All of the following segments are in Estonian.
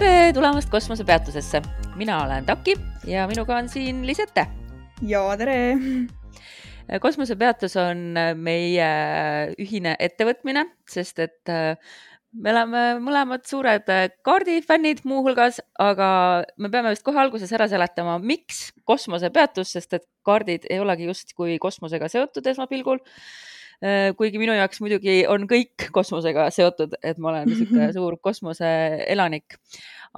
Tere tulemast kosmosepeatusesse, mina olen Taki ja minuga on siin Lisette. ja tere. kosmosepeatus on meie ühine ettevõtmine, sest et äh, me oleme mõlemad suured kaardifännid muuhulgas, aga me peame vist kohe alguses ära seletama, miks kosmosepeatus, sest et kaardid ei olegi justkui kosmosega seotud esmapilgul Äh, kuigi minu jaoks muidugi on kõik kosmosega seotud, et ma olen niisugune suur kosmoseelanik.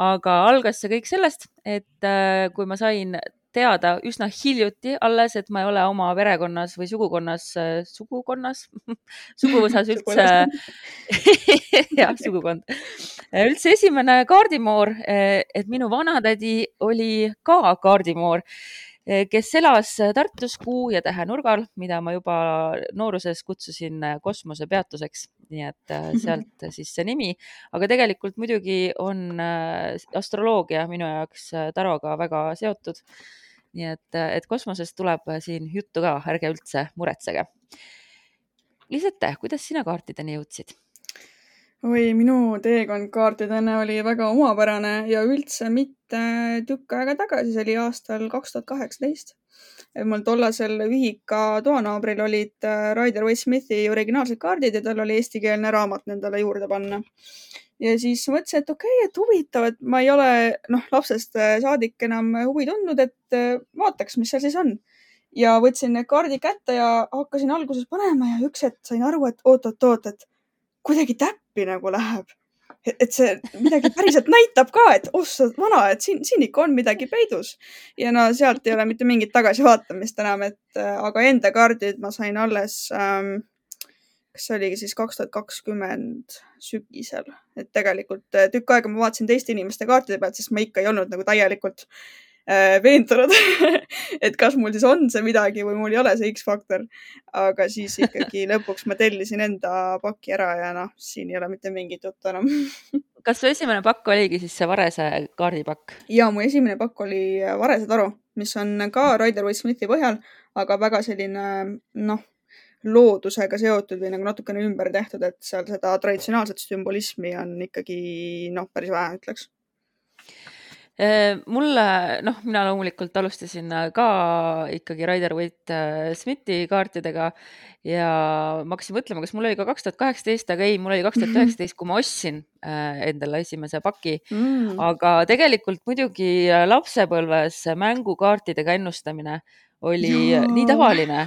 aga algas see kõik sellest, et äh, kui ma sain teada üsna hiljuti alles, et ma ei ole oma perekonnas või sugukonnas, äh, sugukonnas? Suguvõsas üldse jah, sugukond, üldse esimene kaardimoor, et minu vanatädi oli ka kaardimoor kes elas Tartus Kuu ja Tähe nurgal, mida ma juba nooruses kutsusin eh, kosmosepeatuseks, nii et eh, sealt siis see nimi. aga tegelikult muidugi on astroloogia minu jaoks taroga väga seotud. nii et, et kosmosest tuleb siin juttu ka, ärge üldse muretsege. Lisette, kuidas sina kaartideni jõudsid? Oi, minu teekond kaartidena oli väga omapärane ja üldse mitte tükk aega tagasi, see oli aastal kaks tuhat kaheksateist. mul tollasel ühika toanaabril olid äh, Rider Waite Smithi originaalsed kaardid ja tal oli eestikeelne raamat nendele juurde panna. ja siis mõtlesin, et okei okay,, et huvitav, et ma ei ole noh, lapsest äh, saadik enam huvi tundnud, et äh, vaataks, mis seal siis on ja võtsin need kaardid kätte ja hakkasin alguses panema ja üks hetk sain aru, et oot-oot-oot, et kuidagi täppi nagu läheb. et see midagi päriselt näitab ka, et oh sa vana, et siin, siin ikka on midagi peidus. ja no sealt ei ole mitte mingit tagasivaatamist enam, et äh, aga enda kaardid ma sain alles ähm,, kas see oligi siis kaks tuhat kakskümmend sügisel, et tegelikult äh, tükk aega ma vaatasin teiste inimeste kaartide pealt, sest ma ikka ei olnud nagu täielikult veendunud et kas mul siis on see midagi või mul ei ole see X-faktor. aga siis ikkagi lõpuks ma tellisin enda paki ära ja noh, siin ei ole mitte mingit juttu enam kas su esimene pakk oligi siis see Varese kaardipakk? ja mu esimene pakk oli Varese taru, mis on ka Rider Waite Smithi põhjal, aga väga selline noh, loodusega seotud või nagu natukene ümber tehtud, et seal seda traditsionaalset sümbolismi on ikkagi noh, päris vähe, ütleks Äh, mulle, noh, mina loomulikult alustasin äh, ka ikkagi Rider Waite äh, Smithi kaartidega ja ma hakkasin mõtlema, kas mul oli ka kaks tuhat kaheksateist, aga ei, mul oli kaks tuhat üheksateist, kui ma ostsin endale esimese paki mm.. aga tegelikult muidugi lapsepõlves mängukaartidega ennustamine oli ja. nii tavaline,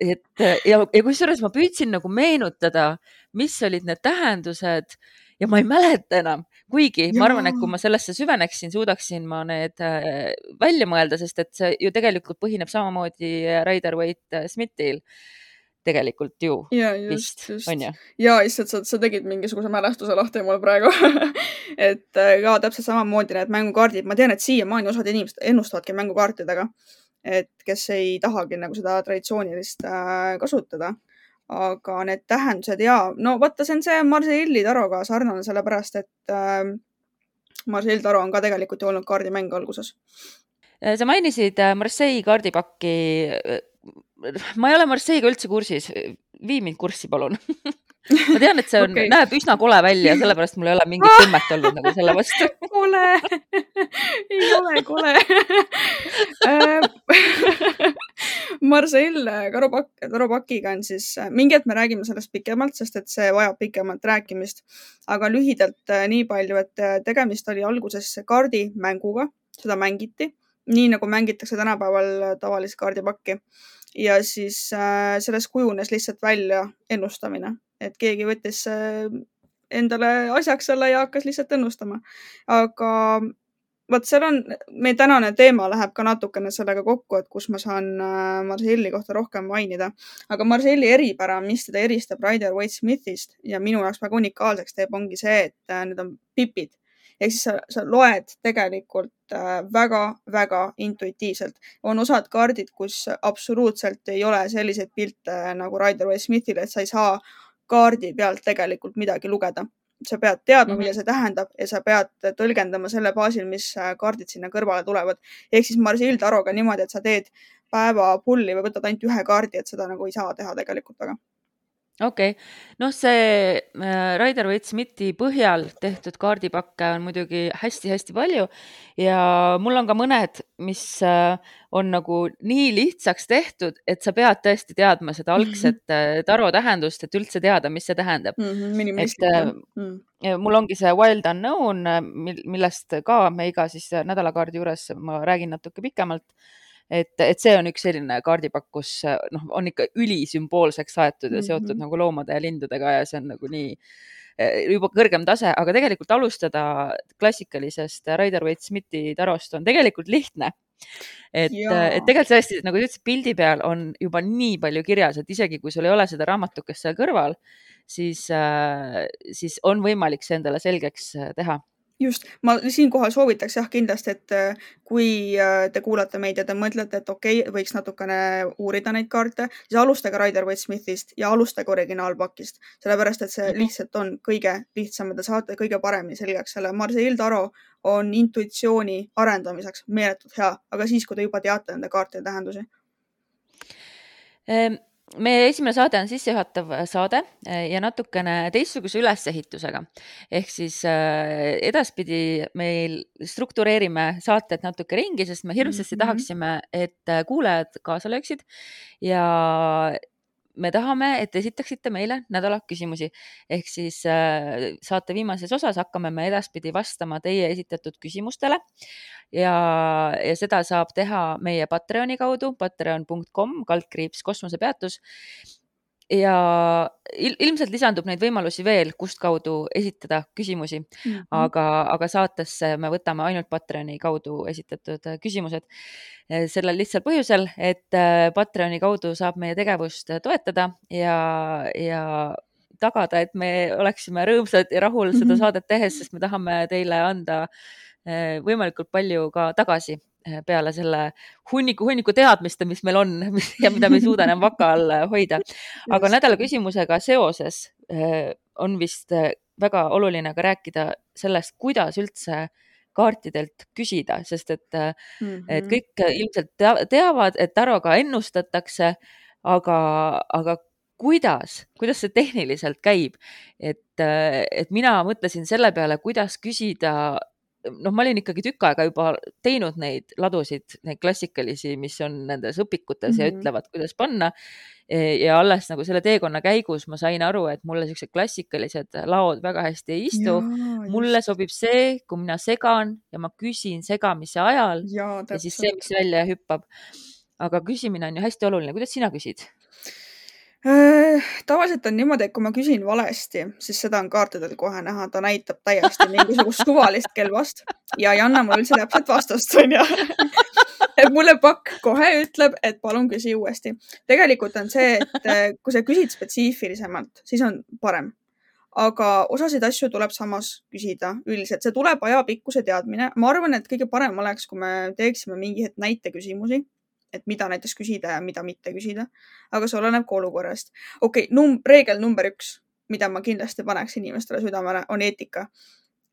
et ja, ja kusjuures ma püüdsin nagu meenutada, mis olid need tähendused ja ma ei mäleta enam, kuigi ja. ma arvan, et kui ma sellesse süveneksin, suudaksin ma need äh, välja mõelda, sest et see ju tegelikult põhineb samamoodi Raider Waite Smithil tegelikult ju ja, just, vist, onju. ja issand, sa, sa tegid mingisuguse mälestuse lahti mul praegu. Et äh, ka täpselt samamoodi need mängukaardid, ma tean, et siiamaani osad inimesed ennustavadki mängukaartidega, et kes ei tahagi nagu seda traditsioonilist äh, kasutada aga need tähendused ja no vaata, see on see Marseille'i taroga sarnane, sellepärast et äh, Marseille taro on ka tegelikult ju olnud kaardimäng alguses. Äh, sa mainisid äh, Marseille kaardipakki. ma ei ole Marseille'ga üldse kursis, vii mind kurssi, palun ma tean, et see on okay., näeb üsna kole välja, sellepärast mul ei ole mingit tunnet olnud nagu selle vastu. Kole, ei ole kole. Äh, Marcel Karupakk, Karupakiga on siis, mingi hetk me räägime sellest pikemalt, sest et see vajab pikemat rääkimist. aga lühidalt äh, nii palju, et äh, tegemist oli alguses kaardimänguga, seda mängiti nii nagu mängitakse tänapäeval tavalist kaardipakki. Ja siis äh, sellest kujunes lihtsalt välja ennustamine et keegi võttis äh, endale asjaks selle ja hakkas lihtsalt ennustama. aga vot seal on, meie tänane teema läheb ka natukene sellega kokku, et kus ma saan äh, Marcelli kohta rohkem mainida. aga Marcelli eripära, mis teda eristab Rider Waite Smithist ja minu jaoks väga unikaalseks teeb, ongi see, et äh, need on pipid ehk siis sa, sa loed tegelikult väga-väga intuitiivselt. on osad kaardid, kus absoluutselt ei ole selliseid pilte nagu Rider-Waite Smithil, et sa ei saa kaardi pealt tegelikult midagi lugeda sa pead teadma mm, -hmm. mida see tähendab ja sa pead tõlgendama selle baasil, mis äh, kaardid sinna kõrvale tulevad. ehk siis Marsil Taroga niimoodi, et sa teed päeva pulli või võtad ainult ühe kaardi, et seda nagu ei saa teha tegelikult väga okei noh, see äh, Rider-Waite-Smithi põhjal tehtud kaardipakke on muidugi hästi-hästi palju ja mul on ka mõned, mis äh, on nagu nii lihtsaks tehtud, et sa pead tõesti teadma seda algset äh, taro tähendust, et üldse teada, mis see tähendab mm. -hmm, et äh, mm. mul ongi see Wild Unknown, äh, millest ka me iga siis nädalakaardi juures ma räägin natuke pikemalt et, et see on üks selline kaardipakk, kus noh, on ikka ülisümboolseks aetud ja seotud mm -hmm. nagu loomade ja lindudega ja see on nagu nii eh, juba kõrgem tase, aga tegelikult alustada klassikalisest Rider-Waite-Smithi tarost on tegelikult lihtne. et, et tegelikult tõesti, nagu sa ütlesid, pildi peal on juba nii palju kirjas, et isegi kui sul ei ole seda raamatukest seal kõrval, siis, äh, siis on võimalik see endale selgeks teha just, ma siinkohal soovitaks jah kindlasti, et äh, kui äh, te kuulate meid ja te mõtlete, et okei okay,, võiks natukene uurida neid kaarte, siis alustage Rider-Waite-Smithist ja alustage originaalpakist, sellepärast et see mhm. lihtsalt on kõige lihtsam ja te saate kõige paremini selgeks selle. Marseille Taro on intuitsiooni arendamiseks meeletult hea, aga siis, kui te juba teate nende kaartide tähendusi ehm meie esimene saade on sissejuhatav äh, saade äh, ja natukene teistsuguse ülesehitusega. ehk siis äh, edaspidi meil struktureerime saated natuke ringi, sest me hirmsasti mm -hmm. tahaksime, et kuulajad kaasa lööksid ja me tahame, et esitaksite meile nädala küsimusi ehk siis äh, saate viimases osas hakkame me edaspidi vastama teie esitatud küsimustele. Ja, ja seda saab teha meie Patreoni kaudu, patreon.com kaldkriips kosmosepeatus ja il ilmselt lisandub neid võimalusi veel, kustkaudu esitada küsimusi mm, -hmm. aga, aga saatesse me võtame ainult Patreoni kaudu esitatud küsimused. Äh, sellel lihtsal põhjusel, et äh, Patreoni kaudu saab meie tegevust toetada ja, ja tagada, et me oleksime rõõmsad ja rahul seda saadet tehes, sest me tahame teile anda võimalikult palju ka tagasi Eh, peale selle hunniku, hunniku teadmiste, mis meil on ja mida me ei suuda enam vaka all eh, hoida. aga nädala küsimusega seoses eh, on vist väga oluline ka rääkida sellest, kuidas üldse kaartidelt küsida, sest et mm, -hmm. et kõik ilmselt teavad, et taroga ennustatakse, aga, aga kuidas, kuidas see tehniliselt käib, et, et mina mõtlesin selle peale, kuidas küsida noh, ma olin ikkagi tükk aega juba teinud neid ladusid, neid klassikalisi, mis on nendes õpikutes mm -hmm. ja mhm. ütlevad, kuidas panna. E, ja alles nagu selle teekonna käigus ma sain aru, et mulle siuksed klassikalised laod väga hästi ei istu. mulle sobib see, kui mina segan ja ma küsin segamise ajal ja, ja siis see, mis välja hüppab. aga küsimine on ju hästi oluline, kuidas sina küsid? Äh, tavaliselt on niimoodi, et kui ma küsin valesti, siis seda on kaartidel kohe näha, ta näitab täiesti mingisugust suvalist kelvast ja ei anna mulle üldse täpset vastust, onju. et mulle pakk kohe ütleb, et palun küsi uuesti. tegelikult on see, et äh, kui sa küsid spetsiifilisemalt, siis on parem. aga osasid asju tuleb samas küsida üldiselt, see tuleb ajapikkuse teadmine. ma arvan, et kõige parem oleks, kui me teeksime mingi hetk näiteküsimusi et mida näiteks küsida ja mida mitte küsida. aga see oleneb ka olukorrast. okei okay, num-, reegel number üks, mida ma kindlasti paneks inimestele südamele, on eetika.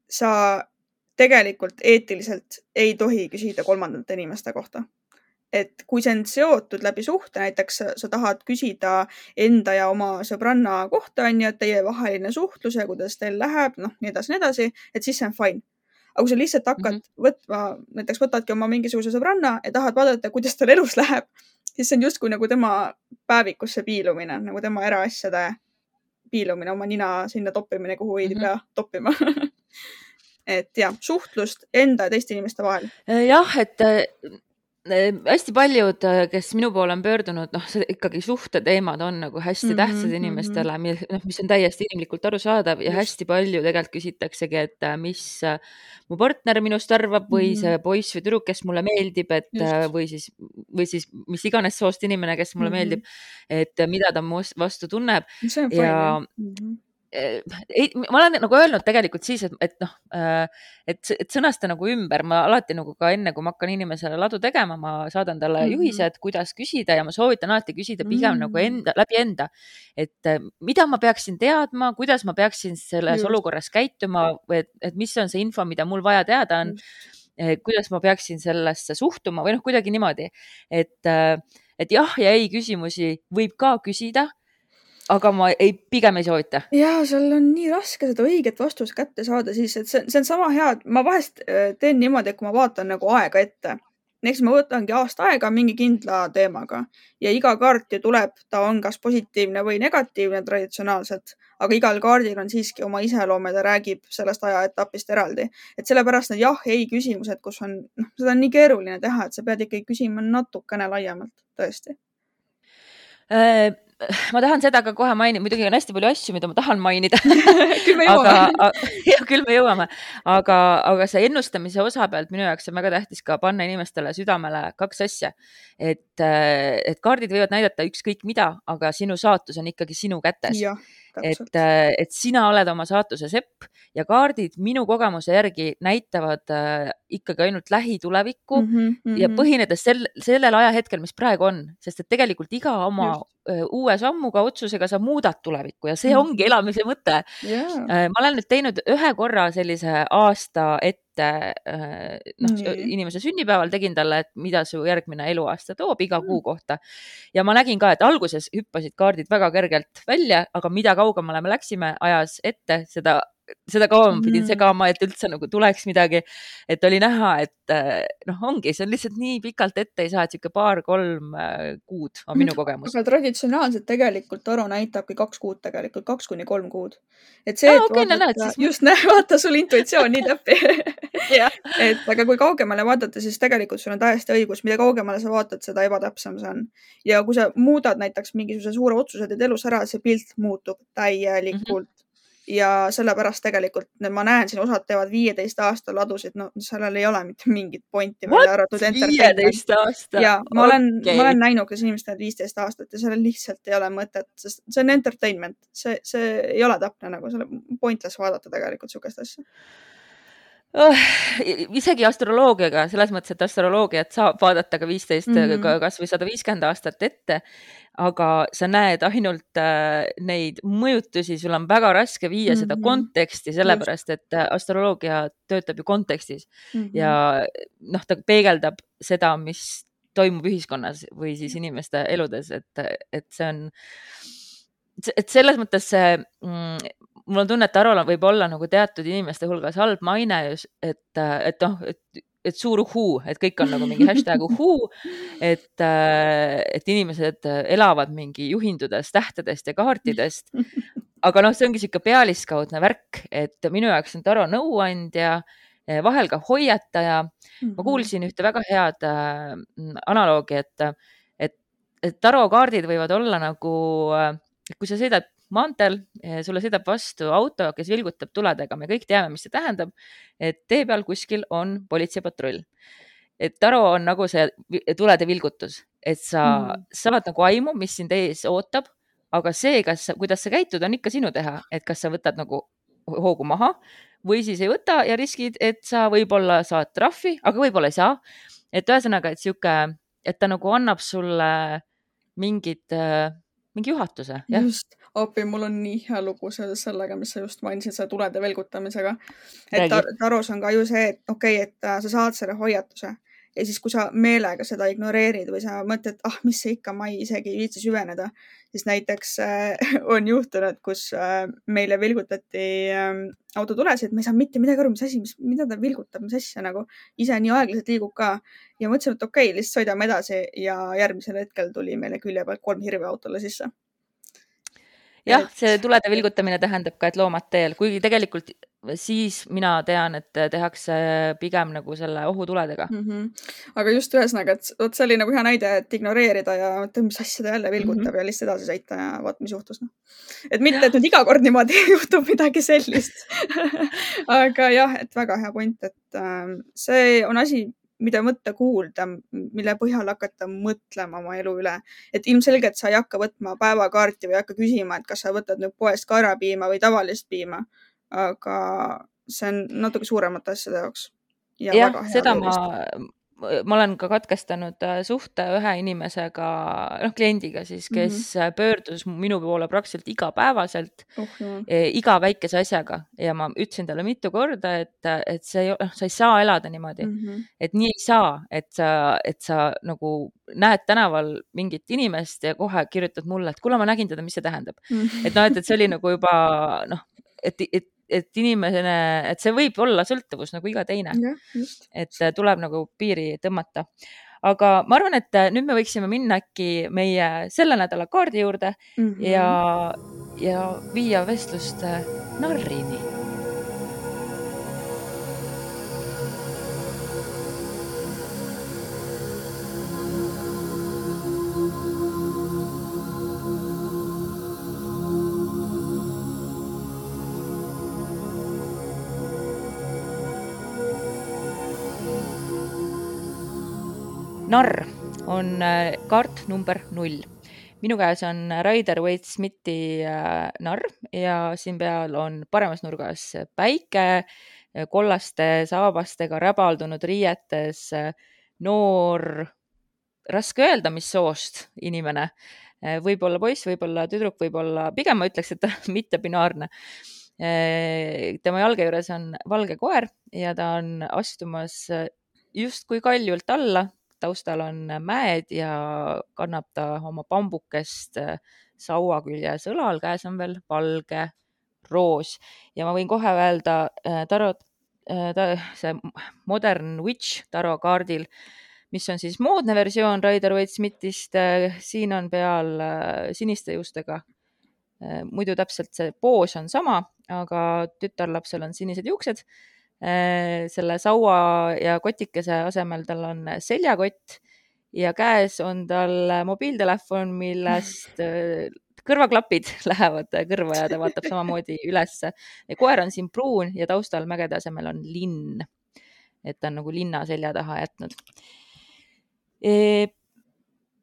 sa tegelikult eetiliselt ei tohi küsida kolmandate inimeste kohta. et kui see on seotud läbi suhte, näiteks sa tahad küsida enda ja oma sõbranna kohta, on ju, et teievaheline suhtlus ja kuidas teil läheb, noh, nii edasi, nii edasi, et siis see on fine aga kui sa lihtsalt hakkad mm -hmm. võtma, näiteks võtadki oma mingisuguse sõbranna ja tahad vaadata, kuidas tal elus läheb, siis see on justkui nagu tema päevikusse piilumine, nagu tema eraasjade piilumine, oma nina sinna toppimine, kuhu ei mm -hmm. pea toppima et jah, suhtlust enda ja teiste inimeste vahel. jah, et hästi paljud, kes minu poole on pöördunud, noh, ikkagi suhteteemad on nagu hästi mm -hmm, tähtsad mhm. inimestele -hmm. noh, mis on täiesti inimlikult arusaadav ja Just. hästi palju tegelikult küsitaksegi, et äh, mis äh, mu partner minust arvab või mm -hmm. see poiss või tüdruk, kes mulle meeldib, et Just. Äh, või siis, või siis mis iganes soost inimene, kes mulle mm -hmm. meeldib, et mida ta mu vastu tunneb. on fine ja... mm. -hmm ei, ma olen nagu öelnud tegelikult siis, et, et noh, et, et sõnasta nagu ümber, ma alati nagu ka enne, kui ma hakkan inimesele ladu tegema, ma saadan talle mm -hmm. juhised, kuidas küsida ja ma soovitan alati küsida pigem mm -hmm. nagu enda, läbi enda. et mida ma peaksin teadma, kuidas ma peaksin selles Just. olukorras käituma, et, et mis on see info, mida mul vaja teada on. kuidas ma peaksin sellesse suhtuma või noh, kuidagi niimoodi, et, et jah ja ei küsimusi võib ka küsida aga ma ei, pigem ei soovita. ja seal on nii raske seda õiget vastust kätte saada siis, et see, see on sama hea, et ma vahest äh, teen niimoodi, et kui ma vaatan nagu aega ette, näiteks ma võtangi aasta aega mingi kindla teemaga ja iga kaart ju tuleb, ta on kas positiivne või negatiivne traditsionaalselt, aga igal kaardil on siiski oma iseloom ja ta räägib sellest ajaetapist eraldi. et sellepärast need jah-ei küsimused, kus on, noh, seda on nii keeruline teha, et sa pead ikkagi küsima natukene laiemalt, tõesti äh ma tahan seda ka kohe mainida, muidugi on hästi palju asju, mida ma tahan mainida küll me jõuame. jah, küll me jõuame, aga, aga see ennustamise osa pealt minu jaoks on väga tähtis ka panna inimestele südamele kaks asja. et, et kaardid võivad näidata ükskõik mida, aga sinu saatus on ikkagi sinu kätes et, äh, et sina oled oma saatuse sepp ja kaardid minu kogemuse järgi näitavad äh, ikkagi ainult lähitulevikku mm -hmm, mm -hmm. ja põhinedes sel, sellel ajahetkel, mis praegu on, sest et tegelikult iga oma. Äh, uue sammuga, otsusega sa muudad tulevikku ja see mm -hmm. ongi elamise mõte yeah.. ma olen nüüd teinud ühe korra sellise aasta ette noh mm, inimese sünnipäeval tegin talle, et mida su järgmine eluaasta toob iga kuu kohta. ja ma nägin ka, et alguses hüppasid kaardid väga kergelt välja, aga mida kaugemale me läksime ajas ette, seda seda kauem ma pidin mm. segama, et üldse nagu tuleks midagi. et oli näha, et äh, noh, ongi, see on lihtsalt nii pikalt ette ei saa, et sihuke paar-kolm äh, kuud on minu kogemus. aga traditsionaalselt tegelikult taro näitabki kaks kuud tegelikult, kaks kuni kolm kuud. et see, et okay, vaadata, no, siis... just näe, vaata sul intuitsioon nii täppi et aga kui kaugemale vaadata, siis tegelikult sul on täiesti õigus, mida kaugemale sa vaatad, seda ebatäpsem see on. ja kui sa muudad näiteks mingisuguse suure otsuse teed elus ära, see pilt muutub täielikult mm. -hmm ja sellepärast tegelikult ma näen siin, osad teevad viieteist aasta ladusid, no sellel ei ole mitte mingit pointi viieteist aasta? ja ma olen okay., ma olen näinud, kuidas inimesed teevad viisteist aastat ja sellel lihtsalt ei ole mõtet, sest see on entertainment, see, see ei ole täpne nagu selle pointless vaadata tegelikult sihukest asja oh,. isegi astroloogiaga, selles mõttes, et astroloogiat saab vaadata ka viisteist mm -hmm., kasvõi sada viiskümmend aastat ette. aga sa näed ainult äh, neid mõjutusi, sul on väga raske viia mm -hmm. seda mhm. konteksti, sellepärast et äh, astroloogia töötab ju kontekstis mm -hmm. ja noh, ta peegeldab seda, mis toimub ühiskonnas või siis inimeste eludes, et, et see on et selles mõttes see mm, mul on tunne, et Tarol võib olla nagu teatud inimeste hulgas halb maine, et, et noh, et, et suur uhuu, et kõik on nagu mingi hashtag uhuu, et, et inimesed elavad mingi juhindudes tähtedest ja kaartidest. aga noh, see ongi sihuke pealiskaudne värk, et minu jaoks on Taro nõuandja, vahel ka hoiataja. ma mhm. kuulsin ühte väga head äh, analoogi, et, et, et Taro kaardid võivad olla nagu, kui sa sõidad maanteel, eh, sulle sõidab vastu auto, kes vilgutab tuledega, me kõik teame, mis see tähendab. et tee peal kuskil on politseipatrull. et taro on nagu see tulede vilgutus, et sa mm. saad nagu aimu, mis sind ees ootab, aga see, kas, kuidas sa käitud, on ikka sinu teha, et kas sa võtad nagu hoogu maha või siis ei võta ja riskid, et sa võib-olla saad trahvi, aga võib-olla ei saa. et ühesõnaga, et sihuke, et ta nagu annab sulle mingid, äh, mingi juhatuse. just, appi, mul on nii hea lugu seoses sellega, mis sa just mainisid, selle tulede velgutamisega. et tar Taros on ka ju see, et okei okay,, et äh, sa saad selle hoiatuse ja siis, kui sa meelega seda ignoreerid või sa mõtled, ah, mis see ikka, ma ei isegi ei viitsi süveneda, siis näiteks äh, on juhtunud, kus äh, meile vilgutati äh, autotulesid, ma ei saa mitte midagi aru, mis asi, mis, mida ta vilgutab, mis asja nagu. Ise nii aeglaselt liigub ka. Ja mõtlesime, et okei okay,, lihtsalt sõidame edasi ja järgmisel hetkel tuli meile külje pealt kolm hirve autole sisse jah, see tulede vilgutamine tähendab ka, et loomad teel, kuigi tegelikult siis mina tean, et tehakse pigem nagu selle ohutuledega mm. -hmm. aga just ühesõnaga, et vot see oli nagu hea näide, et ignoreerida ja mõtle, mis asja ta jälle vilgutab mm -hmm. ja lihtsalt edasi sõita ja vaat, mis juhtus noh. et mitte, et nüüd iga kord niimoodi juhtub midagi sellist aga jah, et väga hea point, et äh, see on asi, mida võtta kuulda, mille põhjal hakata mõtlema oma elu üle. et ilmselgelt sa ei hakka võtma päevakaarti või ei hakka küsima, et kas sa võtad nüüd poest kaerapiima või tavalist piima. aga see on natuke suuremate asjade jaoks. ja jah, seda ma, ma olen ka katkestanud äh, suhte ühe inimesega, noh kliendiga siis, kes mm -hmm. pöördus minu poole praktiliselt igapäevaselt oh, no. iga väikese asjaga ja ma ütlesin talle mitu korda, et, et see noh, sa ei saa elada niimoodi mm, -hmm. et nii ei saa, et sa, et sa nagu näed tänaval mingit inimest ja kohe kirjutad mulle, et kuule, ma nägin teda, mis see tähendab mm. -hmm. et noh, et, et see oli nagu juba noh, et, et et inimene, et see võib olla sõltuvus nagu iga teine. et äh, tuleb nagu piiri tõmmata. aga ma arvan, et äh, nüüd me võiksime minna äkki meie selle nädala kaardi juurde mm -hmm. ja, ja viia vestlust äh, narrini narr on äh, kaart number null. minu käes on Raider Waite Smithi äh, narr ja siin peal on paremas nurgas päike äh, kollaste saabastega räbaldunud riietes noor, raske öelda, mis soost inimene, võib-olla poiss, võib-olla tüdruk, võib-olla, pigem ma ütleks, et ta on mittebinaarne tema jalge juures on valge koer ja ta on astumas justkui kaljult alla taustal on mäed ja kannab ta oma pambukest äh, saua küljes õlal, käes on veel valge roos ja ma võin kohe öelda äh, tarot, äh, see Modern Witch tarokaardil, mis on siis moodne versioon Rider-Waite Smithist, siin on peal siniste juustega. muidu täpselt see poos on sama, aga tütarlapsel on sinised juuksed selle saua ja kotikese asemel tal on seljakott ja käes on tal mobiiltelefon, millest äh, kõrvaklapid lähevad kõrva ja ta vaatab samamoodi ülesse. koer on siin pruun ja taustal mägede asemel on linn. et ta on nagu linna selja taha jätnud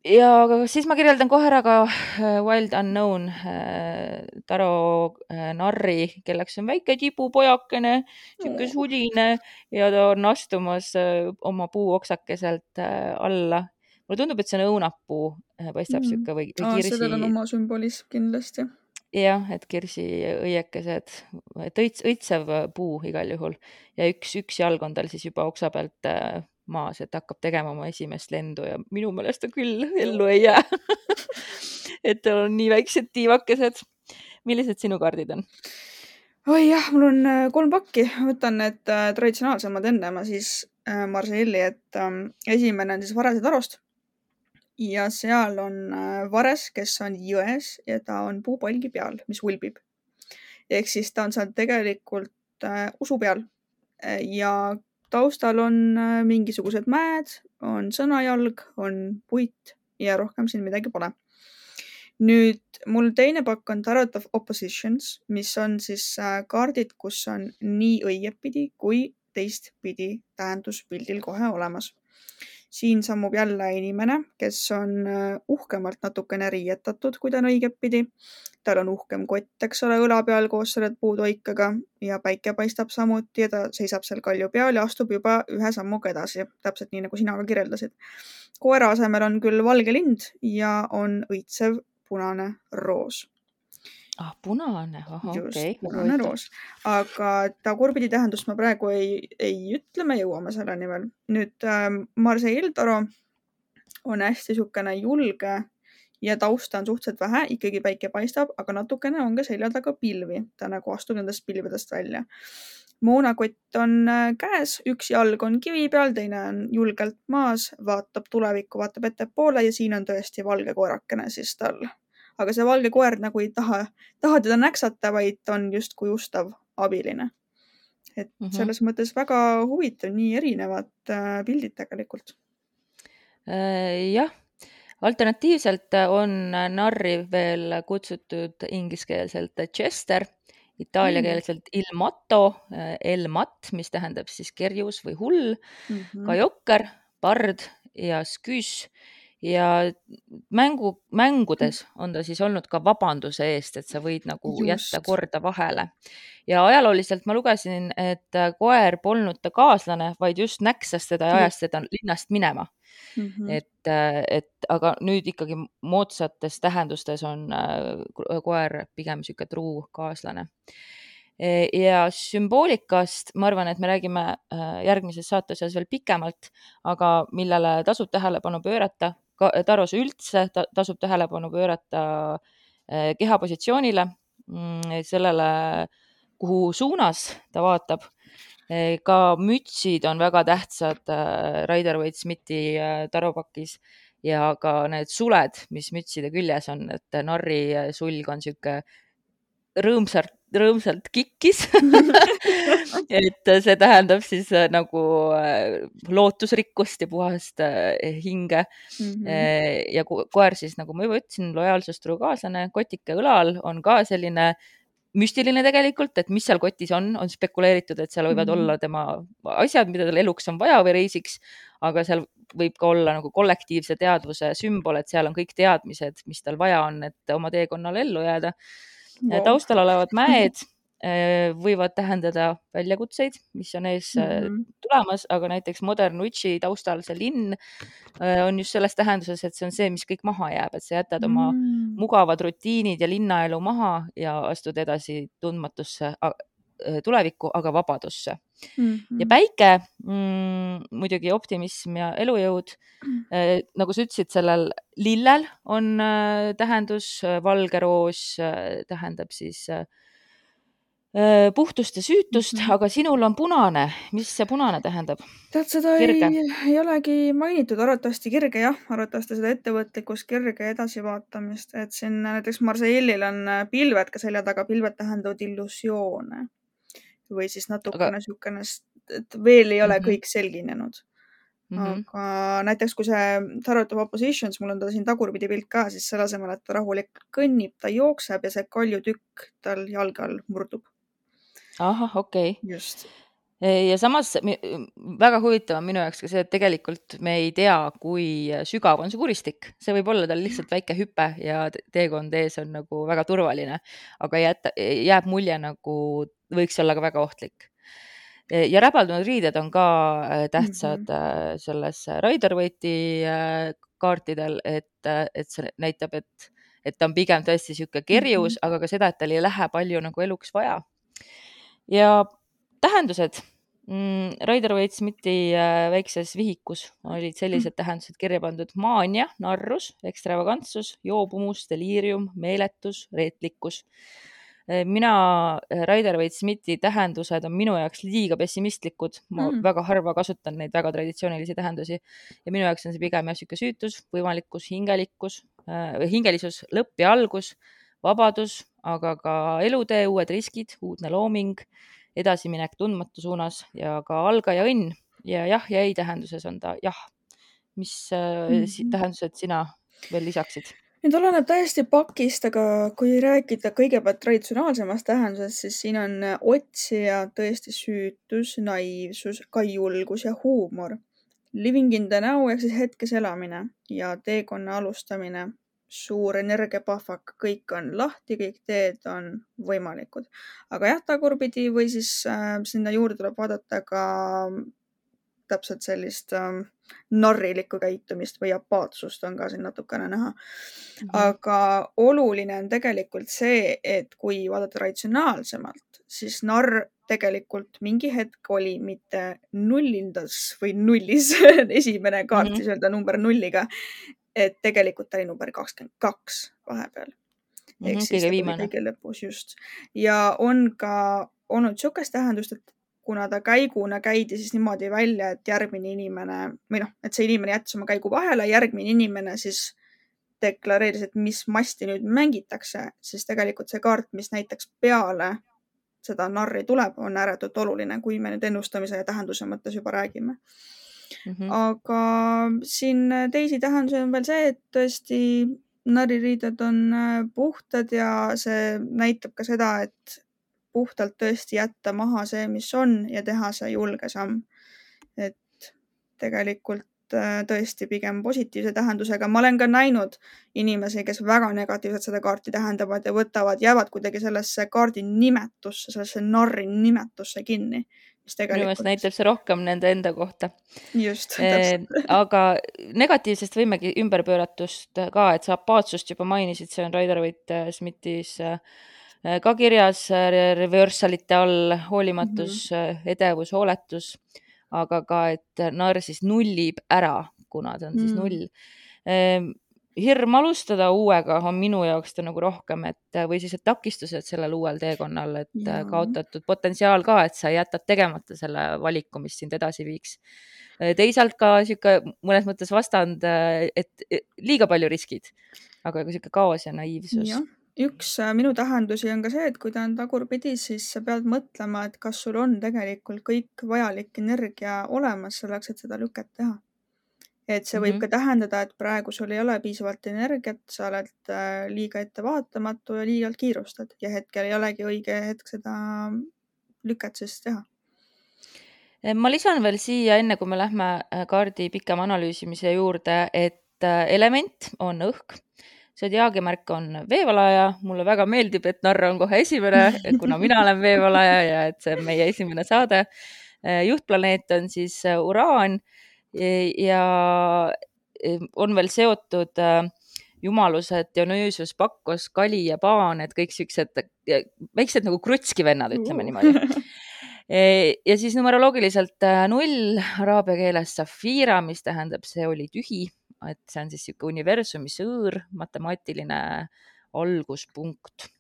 ja siis ma kirjeldan kohe ära ka äh, Wild Unknown äh, Taro äh, narri, kelleks on väike tibupojakene, sihuke sudine ja ta on astumas oma puuoksakeselt alla. mulle tundub, et see on õunapuu, paistab mm. sihuke või, või kirsi. sellel on oma sümbolism kindlasti. jah, et kirsiõiekesed, et õits, õitsev puu igal juhul ja üks, üks jalg on tal siis juba oksa pealt maas, et hakkab tegema oma esimest lendu ja minu meelest ta küll ellu ei jää et tal on nii väiksed tiivakesed. millised sinu kaardid on? oi jah, mul on äh, kolm pakki, võtan need äh, traditsionaalsemad enne ma siis äh, Marseille'i, et äh, esimene on siis Varese tarost. ja seal on äh, Vares, kes on jões ja ta on puupalgi peal, mis ulbib. ehk siis ta on seal tegelikult äh, usu peal äh, ja taustal on äh, mingisugused mäed, on sõnajalg, on puit ja rohkem siin midagi pole. nüüd mul teine pakk on Tarot of Oppositions, mis on siis äh, kaardid, kus on nii õigetpidi kui teistpidi tähendus pildil kohe olemas siin sammub jälle inimene, kes on äh, uhkemalt natukene riietatud, kui ta on õigetpidi. tal on uhkem kott, eks ole, õla peal koos selle puutoikaga ja päike paistab samuti ja ta seisab seal kalju peal ja astub juba ühe sammuga edasi, täpselt nii, nagu sina ka kirjeldasid. koera asemel on küll valge lind ja on õitsev punane roos ah, punane, ahah, okei. Okay.. punane roos, aga tagurpidi tähendust ma praegu ei, ei ütle, me jõuame selleni veel. nüüd äh, Marseille Toro on hästi niisugune julge ja tausta on suhteliselt vähe, ikkagi päike paistab, aga natukene on ka selja taga pilvi, ta nagu astub nendest pilvedest välja. moonakott on äh, käes, üks jalg on kivi peal, teine on julgelt maas, vaatab tulevikku, vaatab ettepoole ja siin on tõesti valge koerakene siis tal aga see valge koer nagu ei taha, taha teda näksata, vaid on justkui ustav abiline. et mm -hmm. selles mõttes väga huvitav, nii erinevad äh, pildid tegelikult äh,. jah, alternatiivselt on narri veel kutsutud ingliskeelselt Chester itaalia Mm. keelselt il matto, el mat, mis tähendab siis kerjus või hull mm -hmm. ka jokker, pard ja sküs ja mängu, mängudes on ta siis olnud ka vabanduse eest, et sa võid nagu Just. jätta korda vahele. ja ajalooliselt ma lugesin, et koer polnud ta kaaslane, vaid just näksas teda ja ajas teda linnast minema Mm -hmm. et, et aga nüüd ikkagi moodsates tähendustes on äh, koer pigem niisugune truu kaaslane. E, ja sümboolikast ma arvan, et me räägime äh, järgmises saates veel pikemalt, aga millele tasub tähelepanu pöörata, Taros üldse ta, tasub tähelepanu pöörata äh, kehapositsioonile, mm, sellele, kuhu suunas ta vaatab. Ka mütsid on väga tähtsad äh, Rider-Waite-Smithi äh, tarupakis ja ka need suled, mis mütside küljes on, et narri sulg on sihuke rõõmsalt, rõõmsalt kikkis et see tähendab siis äh, nagu lootusrikkust ja puhast hinge mm. -hmm. ja koer siis, nagu ma juba ütlesin, lojaalsustruu kaaslane, kotike õlal on ka selline müstiline tegelikult, et mis seal kotis on, on spekuleeritud, et seal võivad mm -hmm. olla tema asjad, mida tal eluks on vaja või reisiks, aga seal võib ka olla nagu kollektiivse teadvuse sümbol, et seal on kõik teadmised, mis tal vaja on, et oma teekonnal ellu jääda wow.. taustal olevad mäed võivad tähendada väljakutseid, mis on ees mm -hmm. tulemas, aga näiteks Modern Witchi taustal see linn on just selles tähenduses, et see on see, mis kõik maha jääb, et sa jätad oma mm -hmm. mugavad rutiinid ja linnaelu maha ja astud edasi tundmatusse tulevikku, aga vabadusse mm. -hmm. ja päike mm,, muidugi optimism ja elujõud mm. -hmm. nagu sa ütlesid, sellel lillel on tähendus, valge roos tähendab siis äh, Äh, puhtust ja süütust mm, -hmm. aga sinul on punane, mis see punane tähendab? tead, seda kirge. ei, ei olegi mainitud, arvatavasti kirge jah, arvatavasti seda ettevõtlikkust, kirge edasivaatamist, et siin näiteks Marseillil on äh, pilved ka selja taga, pilved tähendavad illusioone või siis natukene niisugune aga..., et veel ei ole mm -hmm. kõik selginenud. Mm -hmm. aga näiteks kui see Tarot of Oppositions, mul on ta siin tagurpidi pilt ka, siis selle asemel, et ta rahulikult kõnnib, ta jookseb ja see kaljutükk tal jalge all murdub. Ahah, okei. Okay.. just ja samas väga huvitav on minu jaoks ka see, et tegelikult me ei tea, kui sügav on see kuristik, see võib olla tal lihtsalt väike hüpe ja teekond ees on nagu väga turvaline, aga jätta, jääb mulje nagu võiks olla ka väga ohtlik. ja räbaldunud riided on ka äh, tähtsad mm -hmm. selles äh, kaartidel, et, et see näitab, et, et ta on pigem tõesti niisugune kerjus mm, -hmm. aga ka seda, et tal ei lähe palju nagu eluks vaja ja tähendused mm,. Rider-Waite-Smithi äh, väikses vihikus olid sellised mm. tähendused kirja pandud maania, narrus, ekstravagantsus, joobumus, deliirium, meeletus, reetlikkus. Äh, mina, äh, Rider-Waite-Smithi tähendused on minu jaoks liiga pessimistlikud, ma mm. väga harva kasutan neid väga traditsioonilisi tähendusi ja minu jaoks on see pigem jah, niisugune süütus, võimalikkus, hingelikkus äh,, hingelisus, lõpp ja algus vabadus, aga ka elutee, uued riskid, uudne looming, edasiminek tundmatu suunas ja ka algaja õnn ja jah ja ei tähenduses on ta jah. mis mm -hmm. tähendused sina veel lisaksid? Nüüd oleneb täiesti pakist, aga kui rääkida kõigepealt traditsionaalsemast tähendusest, siis siin on otsija, tõesti süütus, naiivsus, ka julgus ja huumor. Living in the now ehk siis hetkes elamine ja teekonna alustamine suur energiapahvak, kõik on lahti, kõik teed on võimalikud. aga jah, tagurpidi või siis äh, sinna juurde tuleb vaadata ka täpselt sellist äh, narrilikku käitumist või apaatsust on ka siin natukene näha. -hmm. aga oluline on tegelikult see, et kui vaadata ratsionaalsemalt, siis narr tegelikult mingi hetk oli mitte nullindas või nullis esimene kaart mm, -hmm. siis öelda number nulliga, et tegelikult ta oli number kakskümmend kaks vahepeal. mm -hmm, siis kõige viimane. kõige lõpus just ja on ka olnud niisugust tähendust, et kuna ta käiguna käidi siis niimoodi välja, et järgmine inimene või noh, et see inimene jättis oma käigu vahele, järgmine inimene siis deklareeris, et mis masti nüüd mängitakse, siis tegelikult see kaart, mis näiteks peale seda narri tuleb, on ääretult oluline, kui me nüüd ennustamise ja tähenduse mõttes juba räägime mm. -hmm. aga siin teisi tähendusi on veel see, et tõesti naririided on äh, puhtad ja see näitab ka seda, et puhtalt tõesti jätta maha see, mis on ja teha see julge samm. et tegelikult äh, tõesti pigem positiivse tähendusega. ma olen ka näinud inimesi, kes väga negatiivselt seda kaarti tähendavad ja võtavad, jäävad kuidagi sellesse kaardi nimetusse, sellesse narri nimetusse kinni minu meelest näitab see rohkem nende enda kohta. just eh,. aga negatiivsest võimegi ümberpööratust ka, et sa apaatsust juba mainisid, see on Rider-Waite-Smithis eh, ka kirjas reversalite all hoolimatus mm, -hmm. edevus, hooletus, aga ka, et narr siis nullib ära, kuna ta on mm -hmm. siis null ehm, hirm alustada uuega on minu jaoks ta nagu rohkem, et või siis, et takistused sellel uuel teekonnal, et ja. kaotatud potentsiaal ka, et sa jätad tegemata selle valiku, mis sind edasi viiks. teisalt ka sihuke mõnes mõttes vastand, et liiga palju riskid, aga sihuke kaos ja naiivsus ja üks äh, minu tähendusi on ka see, et kui ta on tagurpidi, siis sa pead mõtlema, et kas sul on tegelikult kõik vajalik energia olemas selleks, et seda lüket teha et see võib mm -hmm. ka tähendada, et praegu sul ei ole piisavalt energiat, sa oled äh, liiga ettevaatamatu ja liialt kiirustad ja hetkel ei olegi õige hetk seda lüket siis teha. Eh, ma lisan veel siia, enne kui me lähme äh, kaardi pikema analüüsimise juurde, et äh, element on õhk, zodiaagimärk on veevalaja, mulle väga meeldib, et narr on kohe esimene, kuna mina olen veevalaja ja et see on meie esimene saade. juhtplaneet on siis Uraan ja e, on veel seotud jumalused Dionüüsius, Pakkos, Kali ja Paan, et kõik siuksed väiksed nagu krutski vennad, ütleme niimoodi. Ja siis numeroloogiliselt null araabia keeles Safira, mis tähendab, see oli tühi, et see on siis sihuke universumi sõõr, matemaatiline alguspunkt.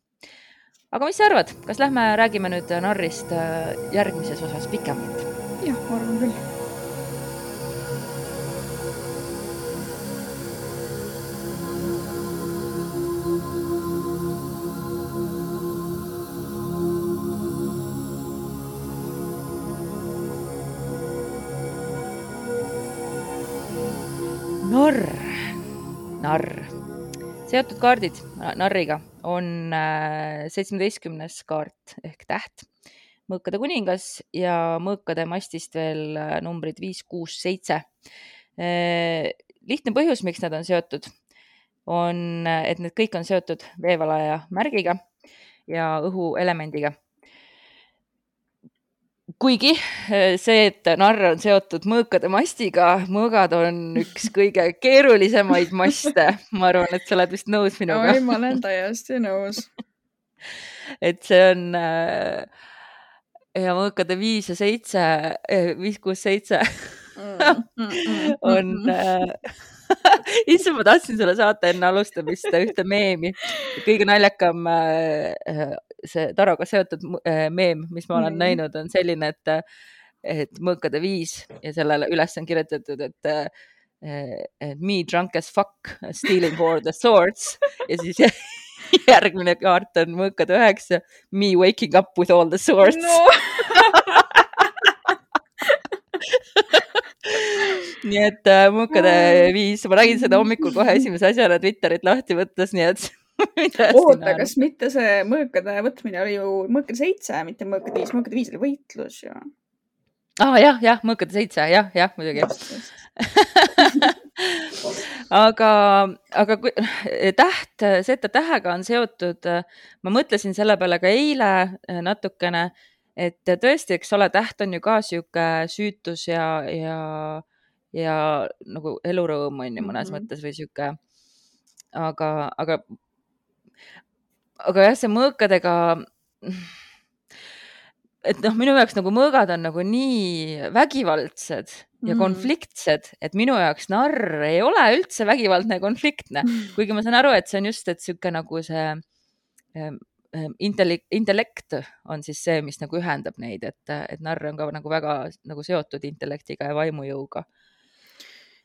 aga mis sa arvad, kas lähme räägime nüüd narrist äh, järgmises osas pikemalt? jah, ma arvan narr. seotud kaardid narriga on äh, seitsmeteistkümnes kaart ehk täht, mõõkade kuningas ja mõõkade mastist veel äh, numbrid viis, kuus, seitse. Äh, lihtne põhjus, miks nad on seotud, on, et need kõik on seotud veevalaja märgiga ja õhuelemendiga kuigi eh, see, et narr on seotud mõõkade mastiga, mõõgad on üks kõige keerulisemaid maste. ma arvan, et sa oled vist nõus minuga. oi, ma olen täiesti nõus et see on äh, ja mõõkade viis ja seitse, eh, viis, kuus, seitse mm, mm, mm, on äh, issand, ma tahtsin sulle saata enne alustamist ühte meemi. kõige naljakam äh, see taroga seotud äh, meem, mis ma olen mm. näinud, on selline, et, et mõõkade viis ja sellele üles on kirjutatud, et et me drunk as fuck stealing for the swords ja siis järgmine kaart on mõõkade üheksa, me waking up with all the swords no. nii et äh, mõõkade viis, ma nägin seda hommikul kohe esimese asjana Twitterit lahti võttes, nii et oota, kas mitte see mõõkade võtmine oli ju mõõkade seitse, mitte mõõkade viis, mõõkade viis oli võitlus ju. aa ah, jah, jah, mõõkade seitse, jah, jah, muidugi. aga, aga kui täht, Z tähega on seotud, ma mõtlesin selle peale ka eile natukene, et tõesti, eks ole, täht on ju ka sihuke süütus ja, ja, ja nagu elurõõm on ju mõnes mm -hmm. mõttes või sihuke aga, aga aga jah, see mõõkadega, et noh, minu jaoks nagu mõõgad on nagu nii vägivaldsed ja mm. konfliktsed, et minu jaoks narr ei ole üldse vägivaldne ja konfliktne mm., kuigi ma saan aru, et see on just, et sihuke nagu see ähm, intellekt, intellekt on siis see, mis nagu ühendab neid, et, et narr on ka nagu väga nagu seotud intellektiga ja vaimujõuga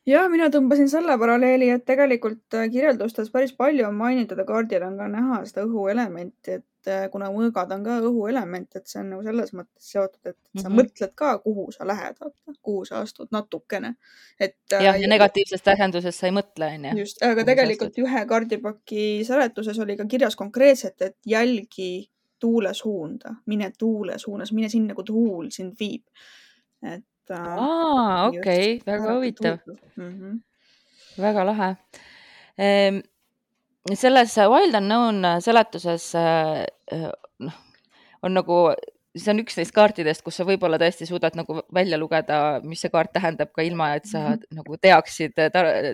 ja mina tõmbasin selle paralleeli, et tegelikult äh, kirjeldustes päris palju on mainitud ja kaardil on ka näha seda õhuelementi, et äh, kuna mõõgad on ka õhuelement, et see on nagu selles mõttes seotud, et sa mm -hmm. mõtled ka, kuhu sa lähed, kuhu sa astud natukene. et. Äh, jah, ja negatiivses tähenduses sa ei mõtle, onju. just, aga tegelikult ühe kaardipaki seletuses oli ka kirjas konkreetselt, et jälgi tuule suunda, mine tuule suunas, mine sinna, kuhu tuul sind viib. et äh,. aa, okei väga huvitav. Mm -hmm. väga lahe ehm, selles Wild Unknown seletuses äh, noh, on nagu see on üks neist kaartidest, kus sa võib-olla tõesti suudad nagu välja lugeda, mis see kaart tähendab ka ilma, et sa mm -hmm. nagu teaksid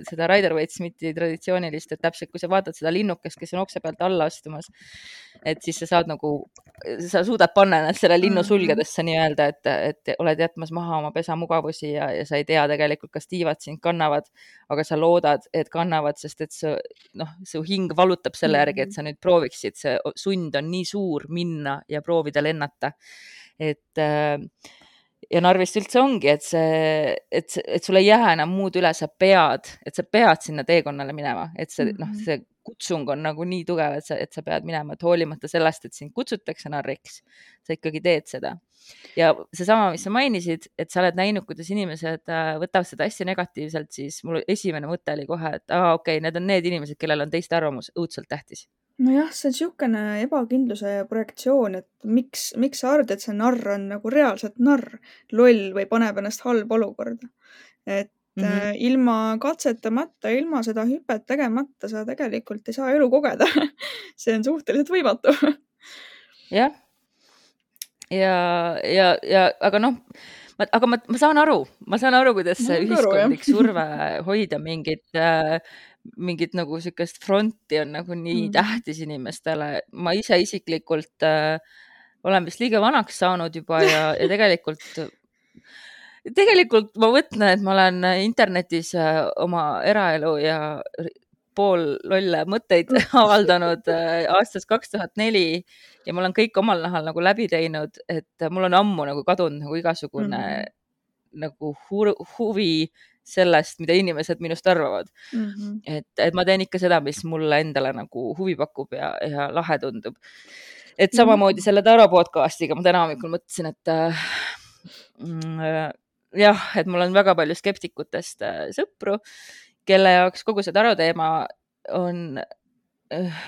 seda Rider-Waite-Smithi traditsioonilist, et täpselt, kui sa vaatad seda linnukest, kes on okse pealt alla astumas, et siis sa saad nagu, sa suudad panna ennast selle linnu mhm. sulgedesse nii-öelda, et, et oled jätmas maha oma pesamugavusi ja, ja sa ei tea tegelikult, kas tiivad sind kannavad, aga sa loodad, et kannavad, sest et su noh, su hing valutab selle järgi, et mhm. sa nüüd prooviksid, see sund on nii suur minna ja proovida lennata et äh, ja Narvist üldse ongi, et see, et, et sul ei jää enam muud üle, sa pead, et sa pead sinna teekonnale minema, et see noh, mhm. see kutsung on nagu nii tugev, et sa, et sa pead minema, et hoolimata sellest, et sind kutsutakse narriks, sa ikkagi teed seda. ja seesama, mis sa mainisid, et sa oled näinud, kuidas inimesed äh, võtavad seda hästi negatiivselt, siis mul esimene mõte oli kohe, et aa, okei okay,, need on need inimesed, kellel on teiste arvamus õudselt tähtis nojah, see on niisugune ebakindluse projektsioon, et miks, miks sa arvad, et see narr on nagu reaalselt narr, loll või paneb ennast halba olukorda. et mm -hmm. ilma katsetamata, ilma seda hüpet tegemata sa tegelikult ei saa elu kogeda see on suhteliselt võimatu. jah. ja, ja, ja aga noh, aga ma, ma saan aru, ma saan aru, kuidas see ühiskondlik surve hoida mingit äh, mingit nagu sihukest fronti on nagu nii mm. tähtis inimestele. ma ise isiklikult äh, olen vist liiga vanaks saanud juba ja, ja tegelikult, tegelikult ma mõtlen, et ma olen internetis äh, oma eraelu ja pool lolle mõtteid avaldanud äh, aastast kaks tuhat neli ja ma olen kõik omal nahal nagu läbi teinud, et mul on ammu nagu kadunud nagu igasugune mm -hmm. nagu hu huvi sellest, mida inimesed minust arvavad mm. -hmm. et, et ma teen ikka seda, mis mulle endale nagu huvi pakub ja, ja lahe tundub. et samamoodi selle Taro podcast'iga ma täna hommikul mõtlesin, et äh, jah, et mul on väga palju skeptikutest äh, sõpru, kelle jaoks kogu see Taro teema on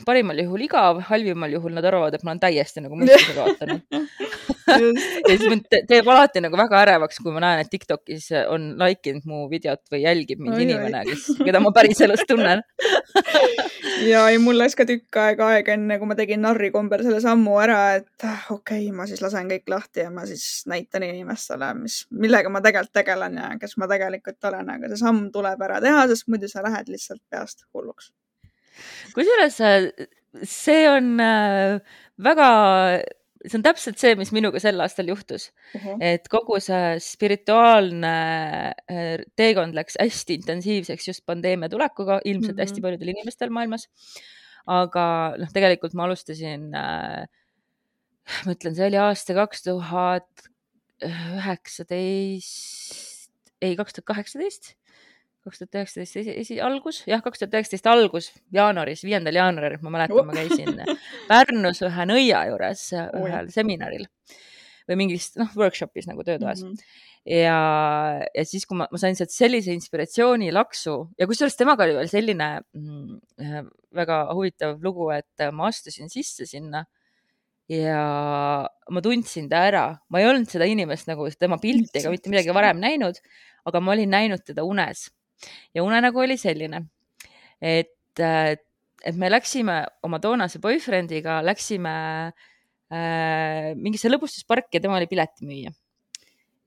parimal juhul igav, halvimal juhul nad arvavad, et ma olen täiesti nagu mõistuse kaotanud. Ja siis mind teeb alati nagu väga ärevaks, kui ma näen, et Tiktokis on like inud mu videot või jälgib mind oi, inimene, kes, keda ma päriselus tunnen. Ja ei, mul läks ka tükk aega aega, enne kui ma tegin narri kombel selle sammu ära, et ah, okei okay,, ma siis lasen kõik lahti ja ma siis näitan inimestele, mis, millega ma tegelikult tegelen ja kes ma tegelikult olen, aga see samm tuleb ära teha, sest muidu sa lähed lihtsalt peast hulluks. Kusjuures see on äh, väga see on täpselt see, mis minuga sel aastal juhtus uh. -huh. et kogu see spirituaalne äh, teekond läks hästi intensiivseks just pandeemia tulekuga, ilmselt uh -huh. hästi paljudel inimestel maailmas. aga noh, tegelikult ma alustasin äh,, ma ütlen, see oli aasta kaks tuhat üheksateist, ei, kaks tuhat kaheksateist kaks tuhat üheksateist esi, esi, algus, jah, kaks tuhat üheksateist algus, jaanuaris, viiendal jaanuaril, ma mäletan, ma käisin Pärnus ühe nõia juures ühel seminaril või mingis, noh, workshop'is nagu töötoas. Mm. -hmm ja, ja siis, kui ma, ma sain sealt sellise inspiratsiooni laksu ja kusjuures temaga oli veel selline mm, väga huvitav lugu, et ma astusin sisse sinna ja ma tundsin ta ära, ma ei olnud seda inimest nagu tema pilti ega mitte midagi varem näinud, aga ma olin näinud teda unes ja unenägu oli selline, et, äh, et me läksime oma toonase boyfriend'iga, läksime äh, mingisse lõbustusparki ja tema oli piletimüüja.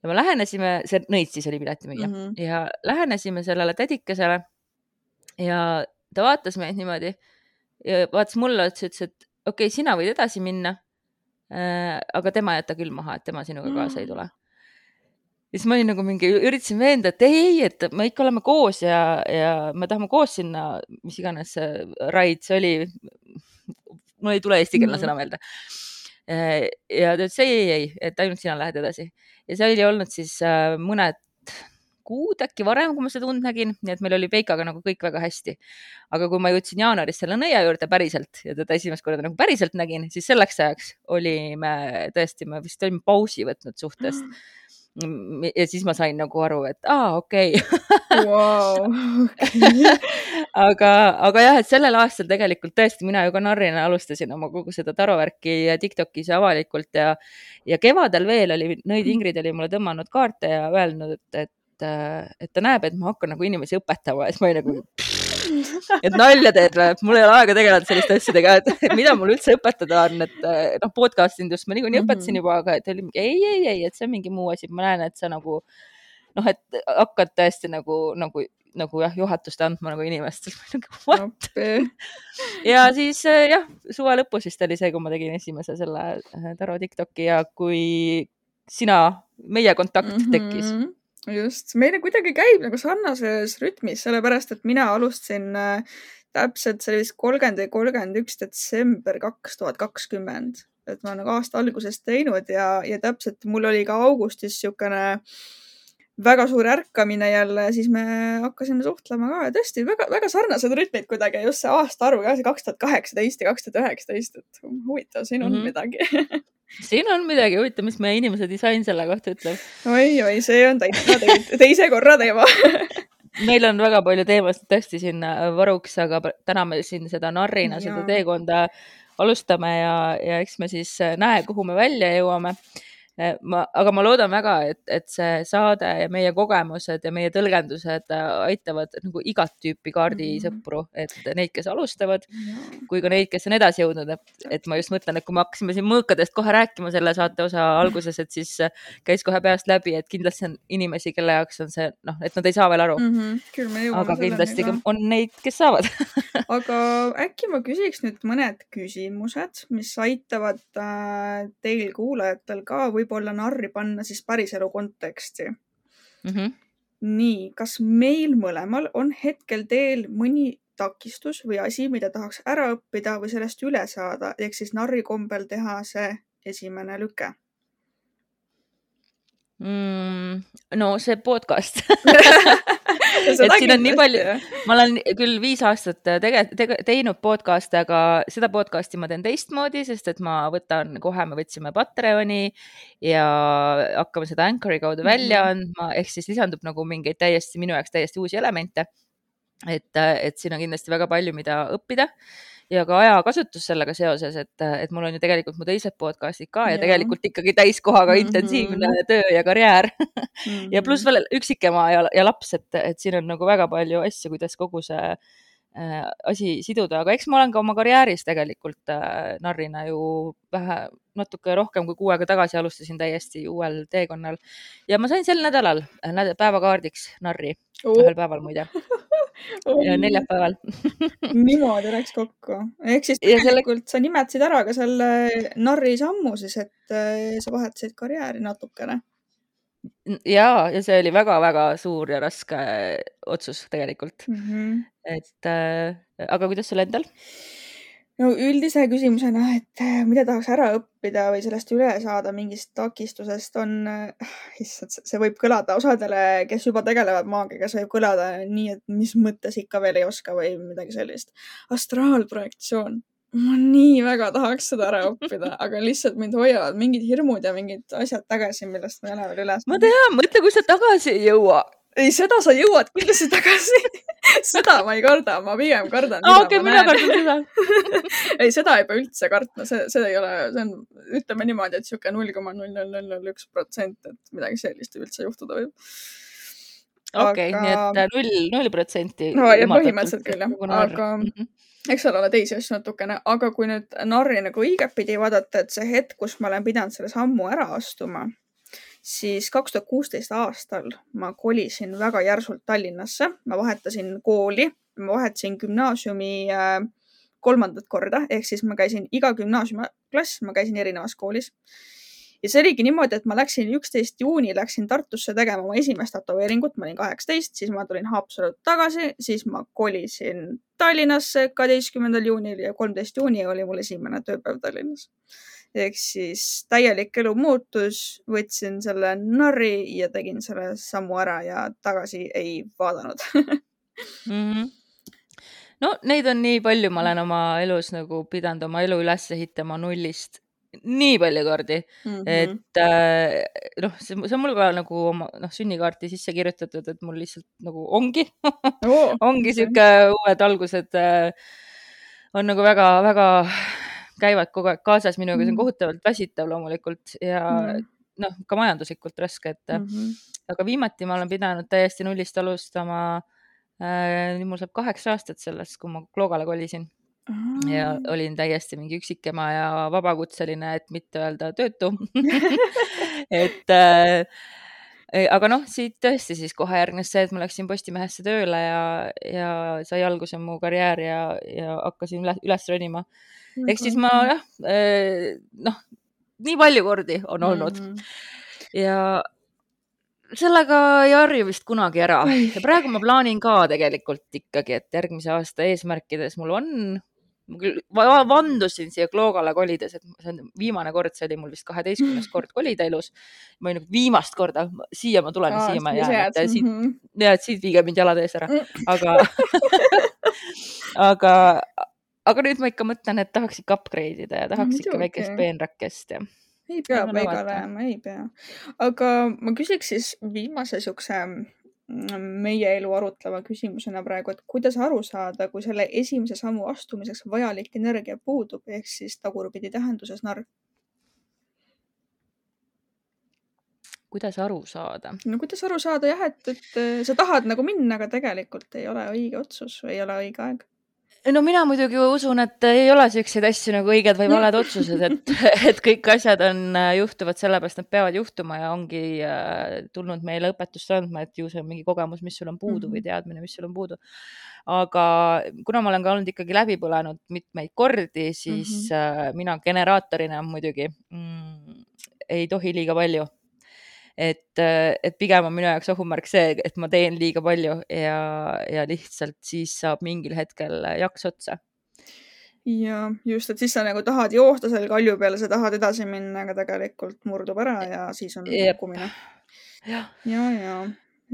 ja me lähenesime, see nõits siis oli piletimüüja mm -hmm. ja lähenesime sellele tädikesele ja ta vaatas meid niimoodi ja vaatas mulle otsa, ütles, et okei okay,, sina võid edasi minna äh,. aga tema jäta küll maha, et tema sinuga kaasa ei tule ja siis ma olin nagu mingi, üritasin veenda, et ei, et me ikka oleme koos ja, ja me tahame koos sinna, mis iganes see raid see oli. mul ei tule eestikeelne mm. sõna meelde. ja ta ütles ei, ei, ei, et ainult sina lähed edasi ja see oli olnud siis äh, mõned kuud äkki varem, kui ma seda und nägin, nii et meil oli Peikaga nagu kõik väga hästi. aga kui ma jõudsin jaanuaris selle nõia juurde päriselt ja teda esimest korda nagu päriselt nägin, siis selleks ajaks olime tõesti, me vist olime pausi võtnud suhtest mm ja siis ma sain nagu aru, et aa, okei okay. wow. okay. aga, aga jah, et sellel aastal tegelikult tõesti mina ju ka narrina alustasin oma kogu seda tarovärki Tiktokis avalikult ja, ja kevadel veel oli, nõid Ingrid oli mulle tõmmanud kaarte ja öelnud, et, et, et ta näeb, et ma hakkan nagu inimesi õpetama ja siis ma olin nagu et nalja teed või, mul ei ole aega tegeleda selliste asjadega, et mida mul üldse õpetada on, et noh, podcast indust ma niikuinii õpetasin juba, aga et oli mingi ei, ei, ei, et see on mingi muu asi, ma näen, et sa nagu noh, et hakkad tõesti nagu, nagu, nagu jah, juhatust andma nagu inimestele nagu ja siis jah, suve lõpus vist oli see, kui ma tegin esimese selle äh, Taro Tiktoki ja kui sina, meie kontakt mm -hmm. Just, meile kuidagi käib nagu sarnases rütmis, sellepärast et mina alustasin äh, täpselt, see oli vist kolmkümmend või kolmkümmend üks detsember kaks tuhat kakskümmend, et ma olen nagu aasta alguses teinud ja, ja täpselt mul oli ka augustis niisugune väga suur ärkamine jälle, siis me hakkasime suhtlema ka. Ja tõesti väga-väga sarnased rütmid kuidagi, just see aastaarv ka, see kaks tuhat kaheksateist ja kaks tuhat üheksateist, et huvitav, siin on mm -hmm. midagi siin on midagi huvitav, mis meie inimese disain selle kohta ütleb. Oi,. oi-oi, see on täitsa teise korra teema. Meil on väga palju teemasid tõesti siin varuks, aga täna me siin seda narrina, seda teekonda alustame ja, ja eks me siis näe, kuhu me välja jõuame ma, aga ma loodan väga, et, et see saade ja meie kogemused ja meie tõlgendused äh, aitavad nagu igat tüüpi kaardisõpru, mhm. et neid, kes alustavad, kui ka neid, kes on edasi jõudnud, et, et ma just mõtlen, et kui me hakkasime siin mõõkadest kohe rääkima selle saate osa alguses, et siis äh, käis kohe peast läbi, et kindlasti on inimesi, kelle jaoks on see noh, et nad ei saa veel aru mm. -hmm. aga kindlasti ka on neid, kes saavad aga äkki ma küsiks nüüd mõned küsimused, mis aitavad äh, teil kuulajatel ka või võib-olla narri panna siis päriselu konteksti mm. -hmm. nii, kas meil mõlemal on hetkel teel mõni takistus või asi, mida tahaks ära õppida või sellest üle saada, ehk siis narri kombel teha see esimene lüke mm,? no see podcast et siin on nii palju, ma olen küll viis aastat tege, tege, teinud podcast'e, aga seda podcast'i ma teen teistmoodi, sest et ma võtan kohe, me võtsime Patreoni ja hakkame seda Anchor'i kaudu välja mhm. andma, ehk siis lisandub nagu mingeid täiesti minu jaoks täiesti uusi elemente. et, et siin on kindlasti väga palju, mida õppida ja ka ajakasutus sellega seoses, et, et mul on ju tegelikult mu teised podcast'id ka ja, ja tegelikult ikkagi täiskohaga mm -hmm. intensiivne töö ja karjäär mm. -hmm. ja pluss veel üksikema ja, ja laps, et, et siin on nagu väga palju asju, kuidas kogu see äh, asi siduda, aga eks ma olen ka oma karjääris tegelikult äh, narrina ju vähe, natuke rohkem kui kuu aega tagasi alustasin täiesti uuel teekonnal ja ma sain sel nädalal äh, päevakaardiks narri uh., ühel päeval muide neljapäeval niimoodi läks kokku, ehk siis tegelikult selle... sa nimetasid ära ka selle narri sammu siis, et äh, sa vahetasid karjääri natukene. ja, ja see oli väga-väga suur ja raske otsus tegelikult mm. -hmm. et äh, aga kuidas sul endal? No üldise küsimusena, et äh, mida tahaks ära õppida või sellest üle saada mingist takistusest on, äh, issand, see võib kõlada osadele, kes juba tegelevad maagiaga, see võib kõlada nii, et mis mõttes ikka veel ei oska või midagi sellist. astraalprojektsioon ma nii väga tahaks seda ära õppida, aga lihtsalt mind hoiavad mingid hirmud ja mingid asjad tagasi, millest ma ei ole veel üle saanud. ma tean, mõtle, kui sa tagasi ei jõua ei, seda sa jõuad kindlasti tagasi seda ma ei karda, ma pigem kardan. okei, mina kardan seda ei, seda ei pea üldse kartma, see, see ei ole, see on, ütleme niimoodi, et sihuke null koma null null null null üks protsent, et midagi sellist üldse juhtuda võib. okei okay, aga..., nii et äh, null, null protsenti. no ja põhimõtteliselt küll jah, aga mhm. eks seal ole teisi asju natukene, aga kui nüüd narri nagu õigetpidi vaadata, et see hetk, kus ma olen pidanud selle sammu ära astuma siis kaks tuhat kuusteist aastal ma kolisin väga järsult Tallinnasse, ma vahetasin kooli, ma vahetasin gümnaasiumi äh, kolmandat korda, ehk siis ma käisin iga gümnaasiumiklass, ma käisin erinevas koolis. ja see oligi niimoodi, et ma läksin üksteist juuni, läksin Tartusse tegema oma esimest tätoveeringut, ma olin kaheksateist, siis ma tulin Haapsalult tagasi, siis ma kolisin Tallinnasse kaheteistkümnendal juunil ja kolmteist juuni oli mul esimene tööpäev Tallinnas ehk siis täielik elu muutus, võtsin selle narri ja tegin selle sammu ära ja tagasi ei vaadanud mm. -hmm. no neid on nii palju, ma olen oma elus nagu pidanud oma elu üles ehitama nullist nii palju kordi mm. -hmm. et äh, noh, see, on mul ka nagu oma noh, sünnikaarti sisse kirjutatud, et mul lihtsalt nagu ongi Oo, ongi sihuke uued algused äh, on nagu väga-väga käivad kogu aeg kaasas minuga, see on Mhm. kohutavalt väsitav loomulikult ja Mhm. noh, ka majanduslikult raske, et mm. Mhm. aga viimati ma olen pidanud täiesti nullist alustama äh,. nüüd mul saab kaheksa aastat sellest, kui ma Kloogale kolisin ja Aa. olin täiesti mingi üksikema ja vabakutseline, et mitte öelda töötu et äh, aga noh, siit tõesti siis kohe järgnes see, et ma läksin Postimehesse tööle ja, ja sai alguse mu karjäär ja, ja hakkasin üles, üles ronima. Ehk siis ma jah, noh, nii palju kordi on olnud Mhm. ja sellega ei harju vist kunagi ära ja praegu ma plaanin ka tegelikult ikkagi, et järgmise aasta eesmärkides mul on, ma küll va- vandusin siia Kloogale kolides, et see on viimane kord, see oli mul vist kaheteistkümnes kord kolida elus. ma olin viimast korda, siia ma tulen ja siia ma jään, et siit, Mhm. ja et siit viige mind jalad ees ära, Mm. aga aga, aga nüüd ma ikka mõtlen, et tahaks ikka upgrade ida ja tahaks ikka Muidugi. väikest peenrakest ja ei pea vaata. jääma, ei pea. aga ma küsiks siis viimase siukse mm, meie elu arutleva küsimusena praegu, et kuidas aru saada, kui selle esimese sammu astumiseks vajalik energia puudub, ehk siis tagurpidi tähenduses narr. kuidas aru saada? no kuidas aru saada jah, et, et sa tahad nagu minna, aga tegelikult ei ole õige otsus või ei ole õige aeg. No mina muidugi usun, et ei ole siukseid asju nagu õiged või valed otsused, et, et kõik asjad on, juhtuvad sellepärast, nad peavad juhtuma ja ongi äh, tulnud meile õpetust andma, et ju see on mingi kogemus, mis sul on puudu või Mhm. teadmine, mis sul on puudu. aga kuna ma olen ka olnud ikkagi läbi põlenud mitmeid kordi, siis Mhm. äh, mina generaatorina muidugi mm, ei tohi liiga palju et, et pigem on minu jaoks ohumärk see, et ma teen liiga palju ja, ja lihtsalt siis saab mingil hetkel jaks otsa. ja just, et siis sa nagu tahad joosta seal kalju peale, sa tahad edasi minna, aga tegelikult murdub ära ja siis on kukkumine. ja, ja,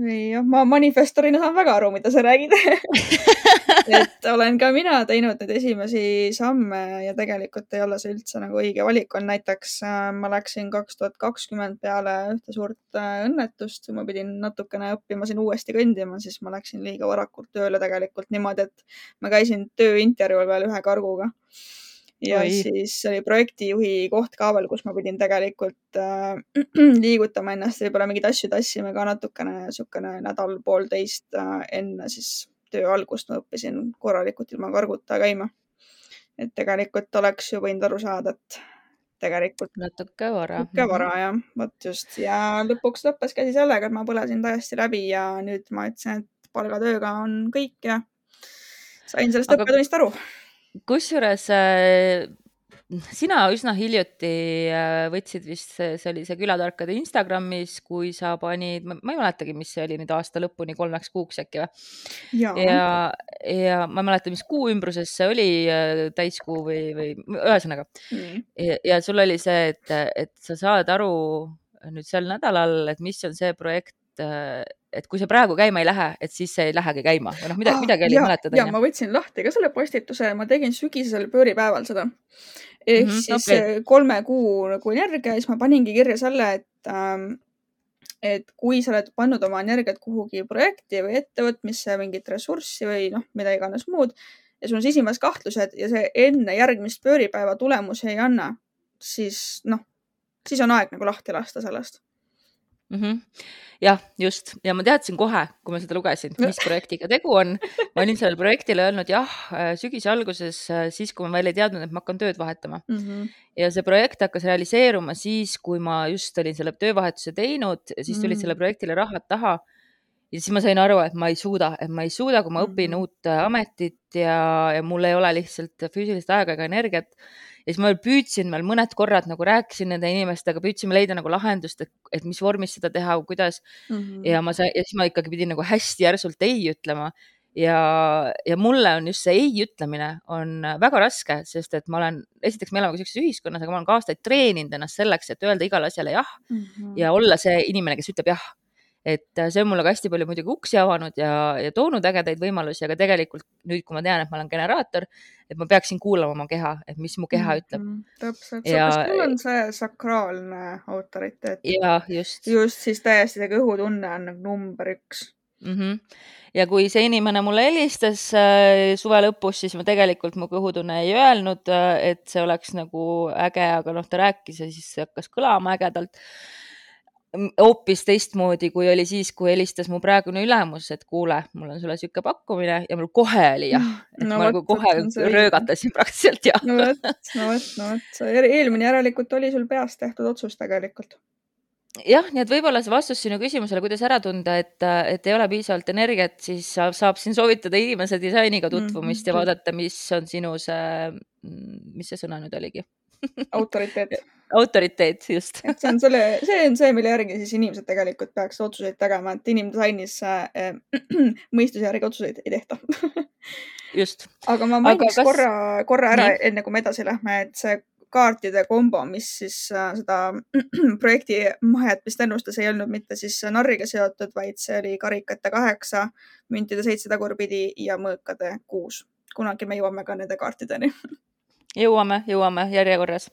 ei jah, ma manifestorina saan väga aru, mida sa räägid et olen ka mina teinud neid esimesi samme ja tegelikult ei ole see üldse nagu õige valik on. näiteks äh, ma läksin kaks tuhat kakskümmend peale ühte suurt äh, õnnetust, ma pidin natukene õppima siin uuesti kõndima, siis ma läksin liiga varakult tööle tegelikult niimoodi, et ma käisin tööintervjuul veel ühe karguga ja Oi. Siis oli projektijuhi koht ka veel, kus ma pidin tegelikult äh, liigutama ennast, võib-olla mingeid asju tassima ka natukene, niisugune nädal-poolteist äh, enne siis töö algust ma õppisin korralikult ilma karguta käima. et tegelikult oleks ju võinud aru saada, et tegelikult natuke vara. natuke vara jah, vot just ja lõpuks lõppeski asi sellega, et ma põlesin täiesti läbi ja nüüd ma ütlesin, et palgatööga on kõik ja sain sellest Aga- õppetunnist aru. kusjuures äh, sina üsna hiljuti äh, võtsid vist, see oli see Külatarkade Instagramis, kui sa panid, ma ei mäletagi, mis see oli nüüd aasta lõpuni, kolmeks kuuks äkki või? ja, ja, ja ma ei mäleta, mis kuu ümbruses see oli, äh, täiskuu või, või ühesõnaga nii. ja, ja sul oli see, et, et sa saad aru nüüd sel nädalal, et mis on see projekt, et kui see praegu käima ei lähe, et siis see ei lähegi käima või noh, midagi, midagi oli ja, mäletad ja ma võtsin lahti ka selle postituse, ma tegin sügisesel pööripäeval seda. ehk mm -hmm, siis okay. kolme kuu nagu energia ja siis ma paningi kirja selle, et ähm, et kui sa oled pannud oma energiat kuhugi projekti või ettevõtmisse, mingit ressurssi või noh, mida iganes muud ja sul on sisimas kahtlused ja see enne järgmist pööripäeva tulemusi ei anna, siis noh, siis on aeg nagu lahti lasta sellest. Mm. -hmm. jah, just ja ma teadsin kohe, kui ma seda lugesin, mis projektiga tegu on. ma olin sellele projektile öelnud jah, sügise alguses, siis kui ma veel ei teadnud, et ma hakkan tööd vahetama Mm -hmm. ja see projekt hakkas realiseeruma siis, kui ma just olin selle töövahetuse teinud, siis tulid Mm. sellele projektile rahad taha. Ja siis ma sain aru, et ma ei suuda, et ma ei suuda, kui ma õpin Mhm. uut äh, ametit ja, ja mul ei ole lihtsalt füüsilist aega ega energiat. ja siis ma veel püüdsin veel mõned korrad nagu rääkisin nende inimestega, püüdsime leida nagu lahendust, et, et mis vormis seda teha, kuidas Mm -hmm. ja ma sain ja siis ma ikkagi pidin nagu hästi järsult ei ütlema ja, ja mulle on just see ei ütlemine on väga raske, sest et ma olen, esiteks me elame ka siukses ühiskonnas, aga ma olen ka aastaid treeninud ennast selleks, et öelda igale asjale jah Mm -hmm. ja olla see inimene, kes ütleb jah. Et see on mulle ka hästi palju muidugi uksi avanud ja, ja toonud ägedaid võimalusi, aga tegelikult nüüd, kui ma tean, et ma olen generaator, et ma peaksin kuulama oma keha, et mis mu keha ütleb mm. -hmm. täpselt kas sul on see sakraalne autoriteet? ja just. just, siis täiesti see kõhutunne on nagu number üks mm. -hmm. ja kui see inimene mulle helistas äh, suve lõpus, siis ma tegelikult mu kõhutunne ei öelnud, äh, et see oleks nagu äge, aga noh, ta rääkis ja siis hakkas kõlama ägedalt hoopis teistmoodi, kui oli siis, kui helistas mu praegune ülemus, et kuule, mul on sulle sihuke pakkumine ja mul kohe oli jah, et no, ma nagu kohe röögatasin praktiliselt jah. no vot, no vot, no vot, eelmine järelikult oli sul peas tehtud otsus tegelikult. jah, nii et võib-olla see vastus sinu küsimusele, kuidas ära tunda, et, et ei ole piisavalt energiat, siis saab, saab siin soovitada inimese disainiga tutvumist mm -hmm. ja vaadata, mis on sinu see, mis see sõna nüüd oligi autoriteet autoriteet, just. et see on selle, see on see, mille järgi siis inimesed tegelikult peaks otsuseid tegema, et inimdisainis äh, mõistuse järgi otsuseid ei tehta just. aga ma mainiks kas... korra, korra ära, enne kui me edasi lähme, et see kaartide kombo, mis siis äh, seda projekti mahajätmist ennustas, ei olnud mitte siis narriga seotud, vaid see oli karikate kaheksa, müntide seitse tagurpidi ja mõõkade kuus. kunagi me jõuame ka nende kaartideni jõuame, jõuame järjekorras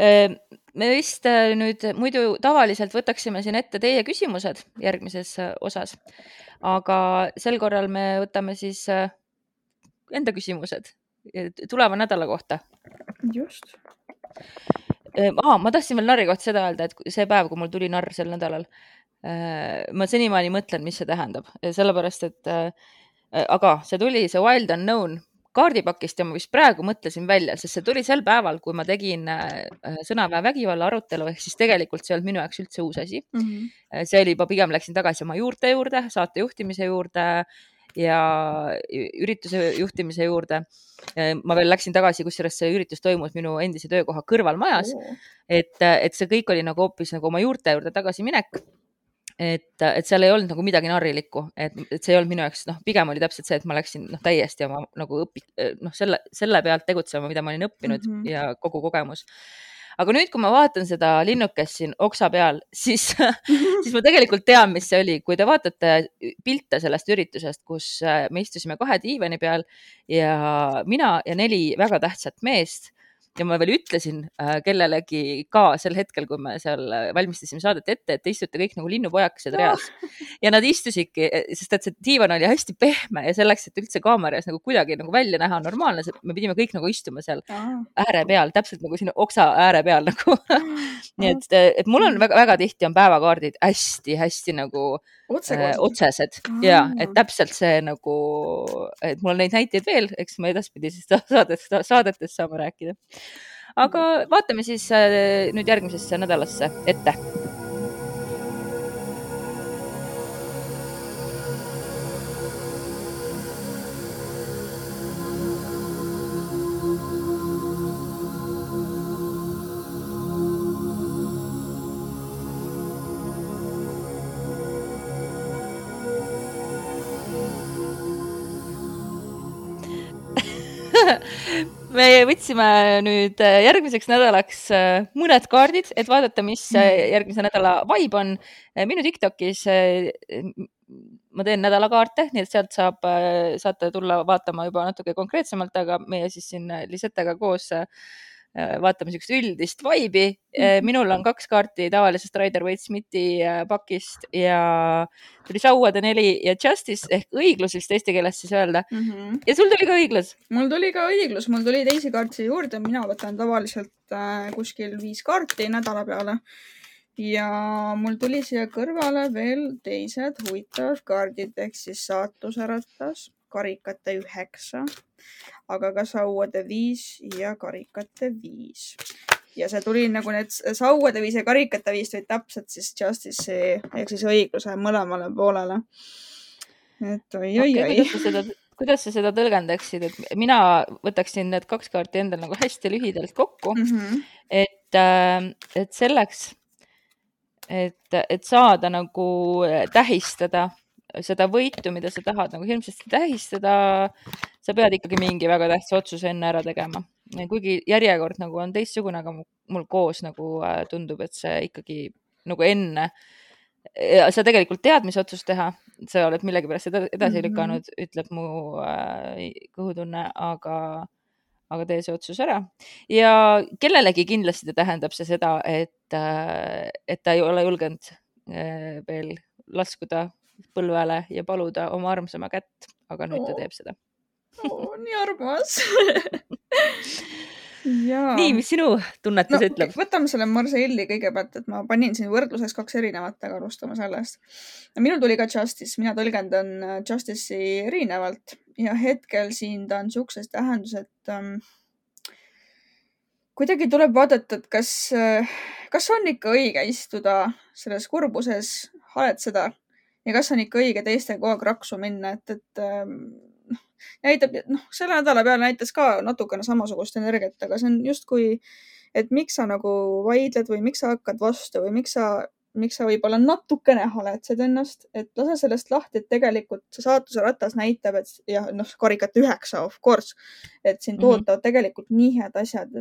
Ehm, me vist äh, nüüd muidu tavaliselt võtaksime siin ette teie küsimused järgmises äh, osas, aga sel korral me võtame siis äh, enda küsimused tuleva nädala kohta. just. Ah, ma tahtsin veel narri kohta seda öelda, et see päev, kui mul tuli narr sel nädalal, ma senimaani mõtlen, mis see tähendab, sellepärast et aga see tuli, see Wild Unknown kaardipakist ja ma vist praegu mõtlesin välja, sest see tuli sel päeval, kui ma tegin äh, sõnaväe vägivalla arutelu, ehk siis tegelikult see ei olnud minu jaoks üldse uus asi mm. -hmm. see oli juba, pigem läksin tagasi oma juurte juurde, saate juhtimise juurde ja ürituse juhtimise juurde. Äh, ma veel läksin tagasi, kusjuures see üritus toimus minu endise töökoha kõrvalmajas oh.. et, et see kõik oli nagu hoopis nagu oma juurte juurde tagasiminek et, et seal ei olnud nagu midagi narrilikku, et, et see ei olnud minu jaoks, noh, pigem oli täpselt see, et ma läksin noh, täiesti oma nagu õpi-, noh, selle, selle pealt tegutsema, mida ma olin õppinud mm -hmm. ja kogu kogemus. aga nüüd, kui ma vaatan seda linnukest siin oksa peal, siis siis ma tegelikult tean, mis see oli, kui te vaatate pilte sellest üritusest, kus äh, me istusime kahe diivani peal ja mina ja neli väga tähtsat meest ja ma veel ütlesin äh, kellelegi ka sel hetkel, kui me seal äh, valmistasime saadet ette, et te istute kõik nagu linnupojakesed reas. Ja nad istusidki, e, sest et see diivan oli hästi pehme ja selleks, et üldse kaameras nagu kuidagi nagu välja näha normaalne, me pidime kõik nagu istuma seal ääre peal, täpselt nagu siin oksa ääre peal nagu. Nii et, et mul on väga-väga tihti on päevakaardid hästi-hästi nagu Otsekohased. otsesed. Ja et täpselt see nagu, et mul on neid näiteid veel, eks me edaspidi siis saadet, saadetes saame rääkida aga vaatame siis äh, nüüd järgmisesse nädalasse ette me võtsime nüüd äh, järgmiseks nädalaks äh, mõned kaardid, et vaadata, mis äh, mhm. järgmise nädala vibe on. minu Tiktokis ma teen nädalakaarte, nii et sealt saab, saate tulla vaatama juba natuke konkreetsemalt, aga meie siis siin Lisetega koos vaatame niisugust üldist vibe'i. Äh, mhm. minul on kaks kaarti tavalisest Rider Waite Smithi äh, pakist ja tuli Sauade neli ja Justice ehk õiglus vist eesti keeles siis öelda mm. -hmm. ja sul tuli ka õiglus? mul tuli ka õiglus, mul tuli teisi kaarte juurde, mina võtan tavaliselt äh, kuskil viis kaarti nädala peale ja mul tuli siia kõrvale veel teised huvitavad kaardid ehk siis saatusäratas, karikate üheksa, aga ka sauade viis ja karikate viis. ja see tuli nagu need sauade viis ja karikate viis tulid täpselt siis Justice'i ehk siis õigluse mõlemale poolele. et oi-oi-oi okay, kuidas sa seda tõlgendaksid, et mina võtaksin need kaks kaarti endal nagu hästi lühidalt kokku mm, -hmm. et, äh, et selleks, et, et saada nagu tähistada seda võitu, mida sa tahad nagu hirmsasti tähistada, sa pead ikkagi mingi väga tähtsa otsuse enne ära tegema. kuigi järjekord nagu on teistsugune, aga mul koos nagu äh, tundub, et see ikkagi nagu enne sa tegelikult tead, mis otsust teha, sa oled millegipärast seda edasi Mhm. lükanud, ütleb mu äh, kõhutunne, aga, aga tee see otsus ära. ja kellelegi kindlasti tähendab see seda, et äh,, et ta ei ole julgenud veel laskuda põlvele ja paluda oma armsama kätt, aga nüüd ta Oo. teeb seda. oo, nii armas jaa. nii, mis sinu tunnetus no ütleb? võtame selle Marseille'i kõigepealt, et ma panin siin võrdluseks kaks erinevat, aga alustame sellest. minul tuli ka Justice, mina tõlgendan äh, Justice'i erinevalt ja hetkel siin ta on siukses tähenduses, et ähm, kuidagi tuleb vaadata, et kas, kas on ikka õige istuda selles kurbuses, haletseda ja kas on ikka õige teistega kogu aeg raksu minna, et, et ähm, noh, näitab, noh, selle nädala peale näitas ka natukene samasugust energiat, aga see on justkui, et miks sa nagu vaidled või miks sa hakkad vastu või miks sa, miks sa võib-olla natukene haletsed ennast, et lase sellest lahti, et tegelikult see saatuse ratas näitab, et ja noh, karikat üheksa, of course, et sind mm. -hmm. ootavad tegelikult nii head asjad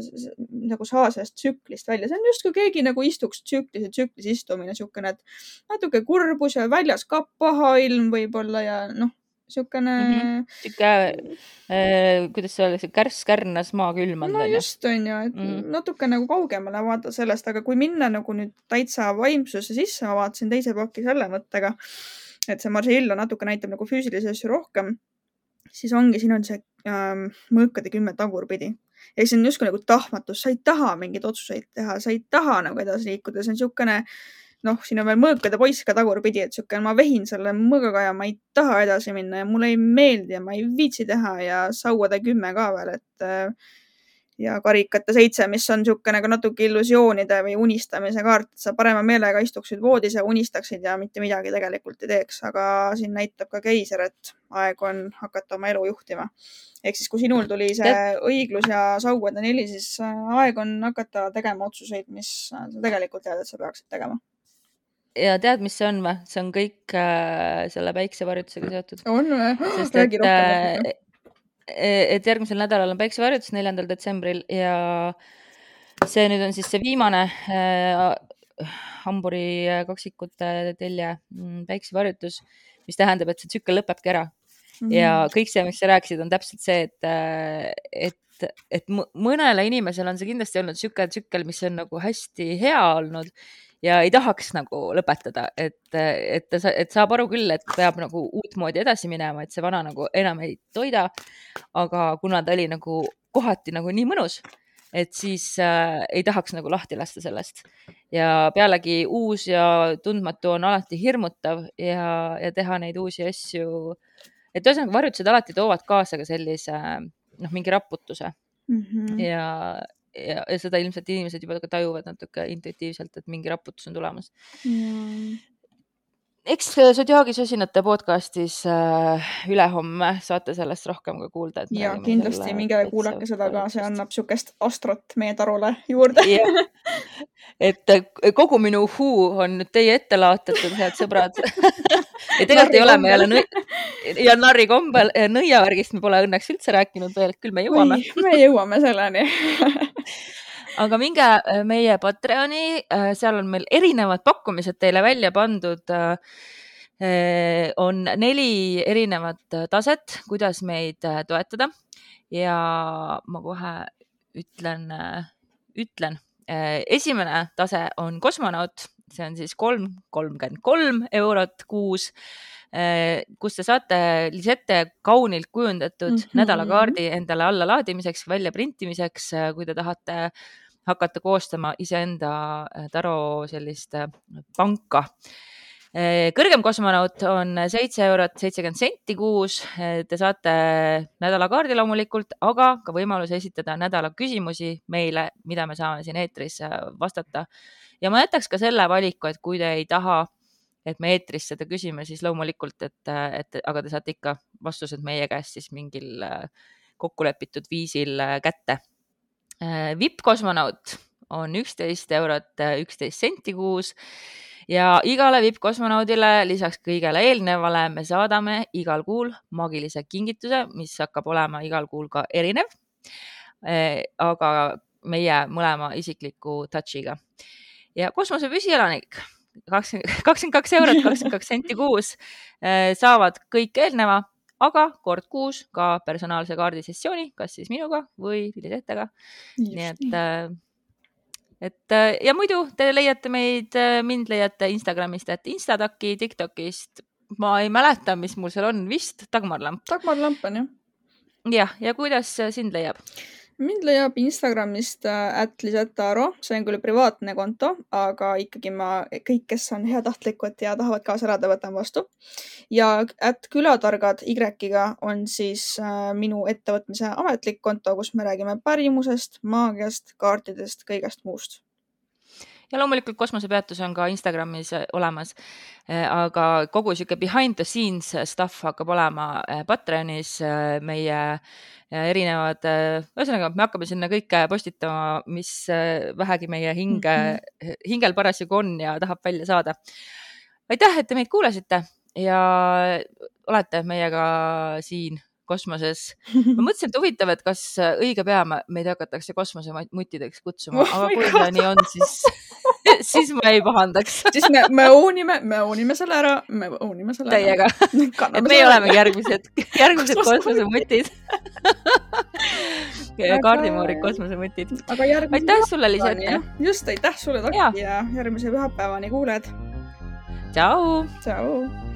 nagu saa sellest tsüklist välja, see on justkui keegi nagu istuks tsüklis ja tsüklis istumine, niisugune, et natuke kurbus ja väljas ka paha ilm võib-olla ja noh, niisugune mm Mhm. sihuke äh,, kuidas see oli, see kärss kärnas maa külmand no onju. just onju, et mm. -hmm. natuke nagu kaugemale vaadata sellest, aga kui minna nagu nüüd täitsa vaimsuse sisse, ma vaatasin teise paki selle mõttega, et see Marseille natuke näitab nagu füüsilisi asju rohkem, siis ongi, siin on see ähm, mõõkade kümme tagurpidi. ja see on justkui nagu tahtmatus, sa ei taha mingeid otsuseid teha, sa ei taha nagu edasi liikuda, see on niisugune noh, siin on veel mõõkade poiss ka tagurpidi, et sihuke, ma vehin selle mõõgaga ja ma ei taha edasi minna ja mulle ei meeldi ja ma ei viitsi teha ja sauade kümme ka veel, et äh, ja karikate seitse, mis on niisugune nagu natuke illusioonide või unistamise kaart, et sa parema meelega istuksid voodis ja unistaksid ja mitte midagi tegelikult ei teeks, aga siin näitab ka keiser, et aeg on hakata oma elu juhtima. ehk siis, kui sinul tuli see õiglus ja sauade neli, siis äh, aeg on hakata tegema otsuseid, mis äh, sa tegelikult tead, et sa peaksid tegema. Ja tead, mis see on või? see on kõik äh, selle päiksevarjutusega seotud. on või? sest räägi et äh, et järgmisel nädalal on päiksevarjutus, neljandal detsembril ja see nüüd on siis see viimane äh, hamburi äh, kaksikute telje mm, päiksevarjutus, mis tähendab, et see tsükkel lõpebki ära Mhm. ja kõik see, mis sa rääkisid, on täpselt see, et, äh, et, et mõnele inimesele on see kindlasti olnud niisugune tsükkel, mis on nagu hästi hea olnud ja ei tahaks nagu lõpetada, et, et, et saab aru küll, et peab nagu uutmoodi edasi minema, et see vana nagu enam ei toida. aga kuna ta oli nagu kohati nagu nii mõnus, et siis äh, ei tahaks nagu lahti lasta sellest ja pealegi uus ja tundmatu on alati hirmutav ja, ja teha neid uusi asju. et ühesõnaga varjutused alati toovad kaasa ka sellise noh, mingi raputuse mm. -hmm. ja, ja, ja seda ilmselt inimesed juba ka tajuvad natuke intuitiivselt, et mingi raputus on tulemas. Ja. eks Zodiaagi sosinate podcastis äh, ülehomme saate sellest rohkem ka kuulda. ja kindlasti minge kuulake seda ka, see annab niisugust astrot meie tarule juurde. et kogu minu uhuu on nüüd teie ette laotatud, head sõbrad ja tegelikult ei ole me jälle nõi... ja narri kombel nõiavärgist me pole õnneks üldse rääkinud veel, küll me jõuame. me jõuame selleni aga minge meie Patreoni, seal on meil erinevad pakkumised teile välja pandud. on neli erinevat taset, kuidas meid toetada ja ma kohe ütlen, ütlen, esimene tase on kosmonaut, see on siis kolm, kolmkümmend kolm eurot kuus kus te saate Lisette kaunilt kujundatud mm -hmm. nädalakaardi endale allalaadimiseks, väljaprintimiseks, kui te tahate hakata koostama iseenda taro sellist panka. Kõrgem kosmonaut on seitse eurot seitsekümmend senti kuus. Te saate nädalakaardi loomulikult, aga ka võimaluse esitada nädala küsimusi meile, mida me saame siin eetris vastata. ja ma jätaks ka selle valiku, et kui te ei taha et me eetris seda küsime, siis loomulikult, et, et aga te saate ikka vastused meie käest siis mingil kokkulepitud viisil kätte. vippkosmonaut on üksteist eurot üksteist senti kuus ja igale vippkosmonaudile lisaks kõigele eelnevale me saadame igal kuul maagilise kingituse, mis hakkab olema igal kuul ka erinev. aga meie mõlema isikliku touch'iga ja kosmose püsielanik kakskümmend, kakskümmend kaks eurot, kakskümmend kaks senti kuus äh, saavad kõik eelneva, aga kord kuus ka personaalse kaardisessiooni, kas siis minuga või Lili Tehtega. nii et, äh, et ja muidu te leiate meid, mind leiate Instagramist, et Instataki, Tiktokist. ma ei mäleta, mis mul seal on, vist Dagmar Lamp. Dagmar Lamp on jah. jah, ja kuidas sind leiab? Mind leiab Instagramist äh, see on küll privaatne konto, aga ikkagi ma, kõik, kes on heatahtlikud ja tahavad kaasa elada, võtan vastu. ja @külatargad Y-ga on siis äh, minu ettevõtmise ametlik konto, kus me räägime pärimusest, maagiast, kaartidest, kõigest muust ja loomulikult kosmosepeatus on ka Instagramis äh, olemas. aga kogu sihuke behind the scenes stuff hakkab olema Patreonis meie erinevad, äh, ühesõnaga, me hakkame sinna kõike postitama, mis äh, vähegi meie hinge mm, -hmm. hingel parasjagu on ja tahab välja saada. aitäh, et te meid kuulasite ja olete meiega siin kosmoses. ma mõtlesin, et huvitav, et kas õige pea meid hakatakse kosmosemuttideks kutsuma, aga kui see nii on, siis siis ma ei pahandaks siis me, me ownime, me ownime selle ära, me ownime selle Teiega. ära. Teiega. et meie olemegi järgmised, järgmised kosmosemutid kaardimoorid kosmosemutid. aitäh sulle, Liisat. just, aitäh sulle, Taki ja järgmise pühapäevani, kuulajad. tšau. tšau.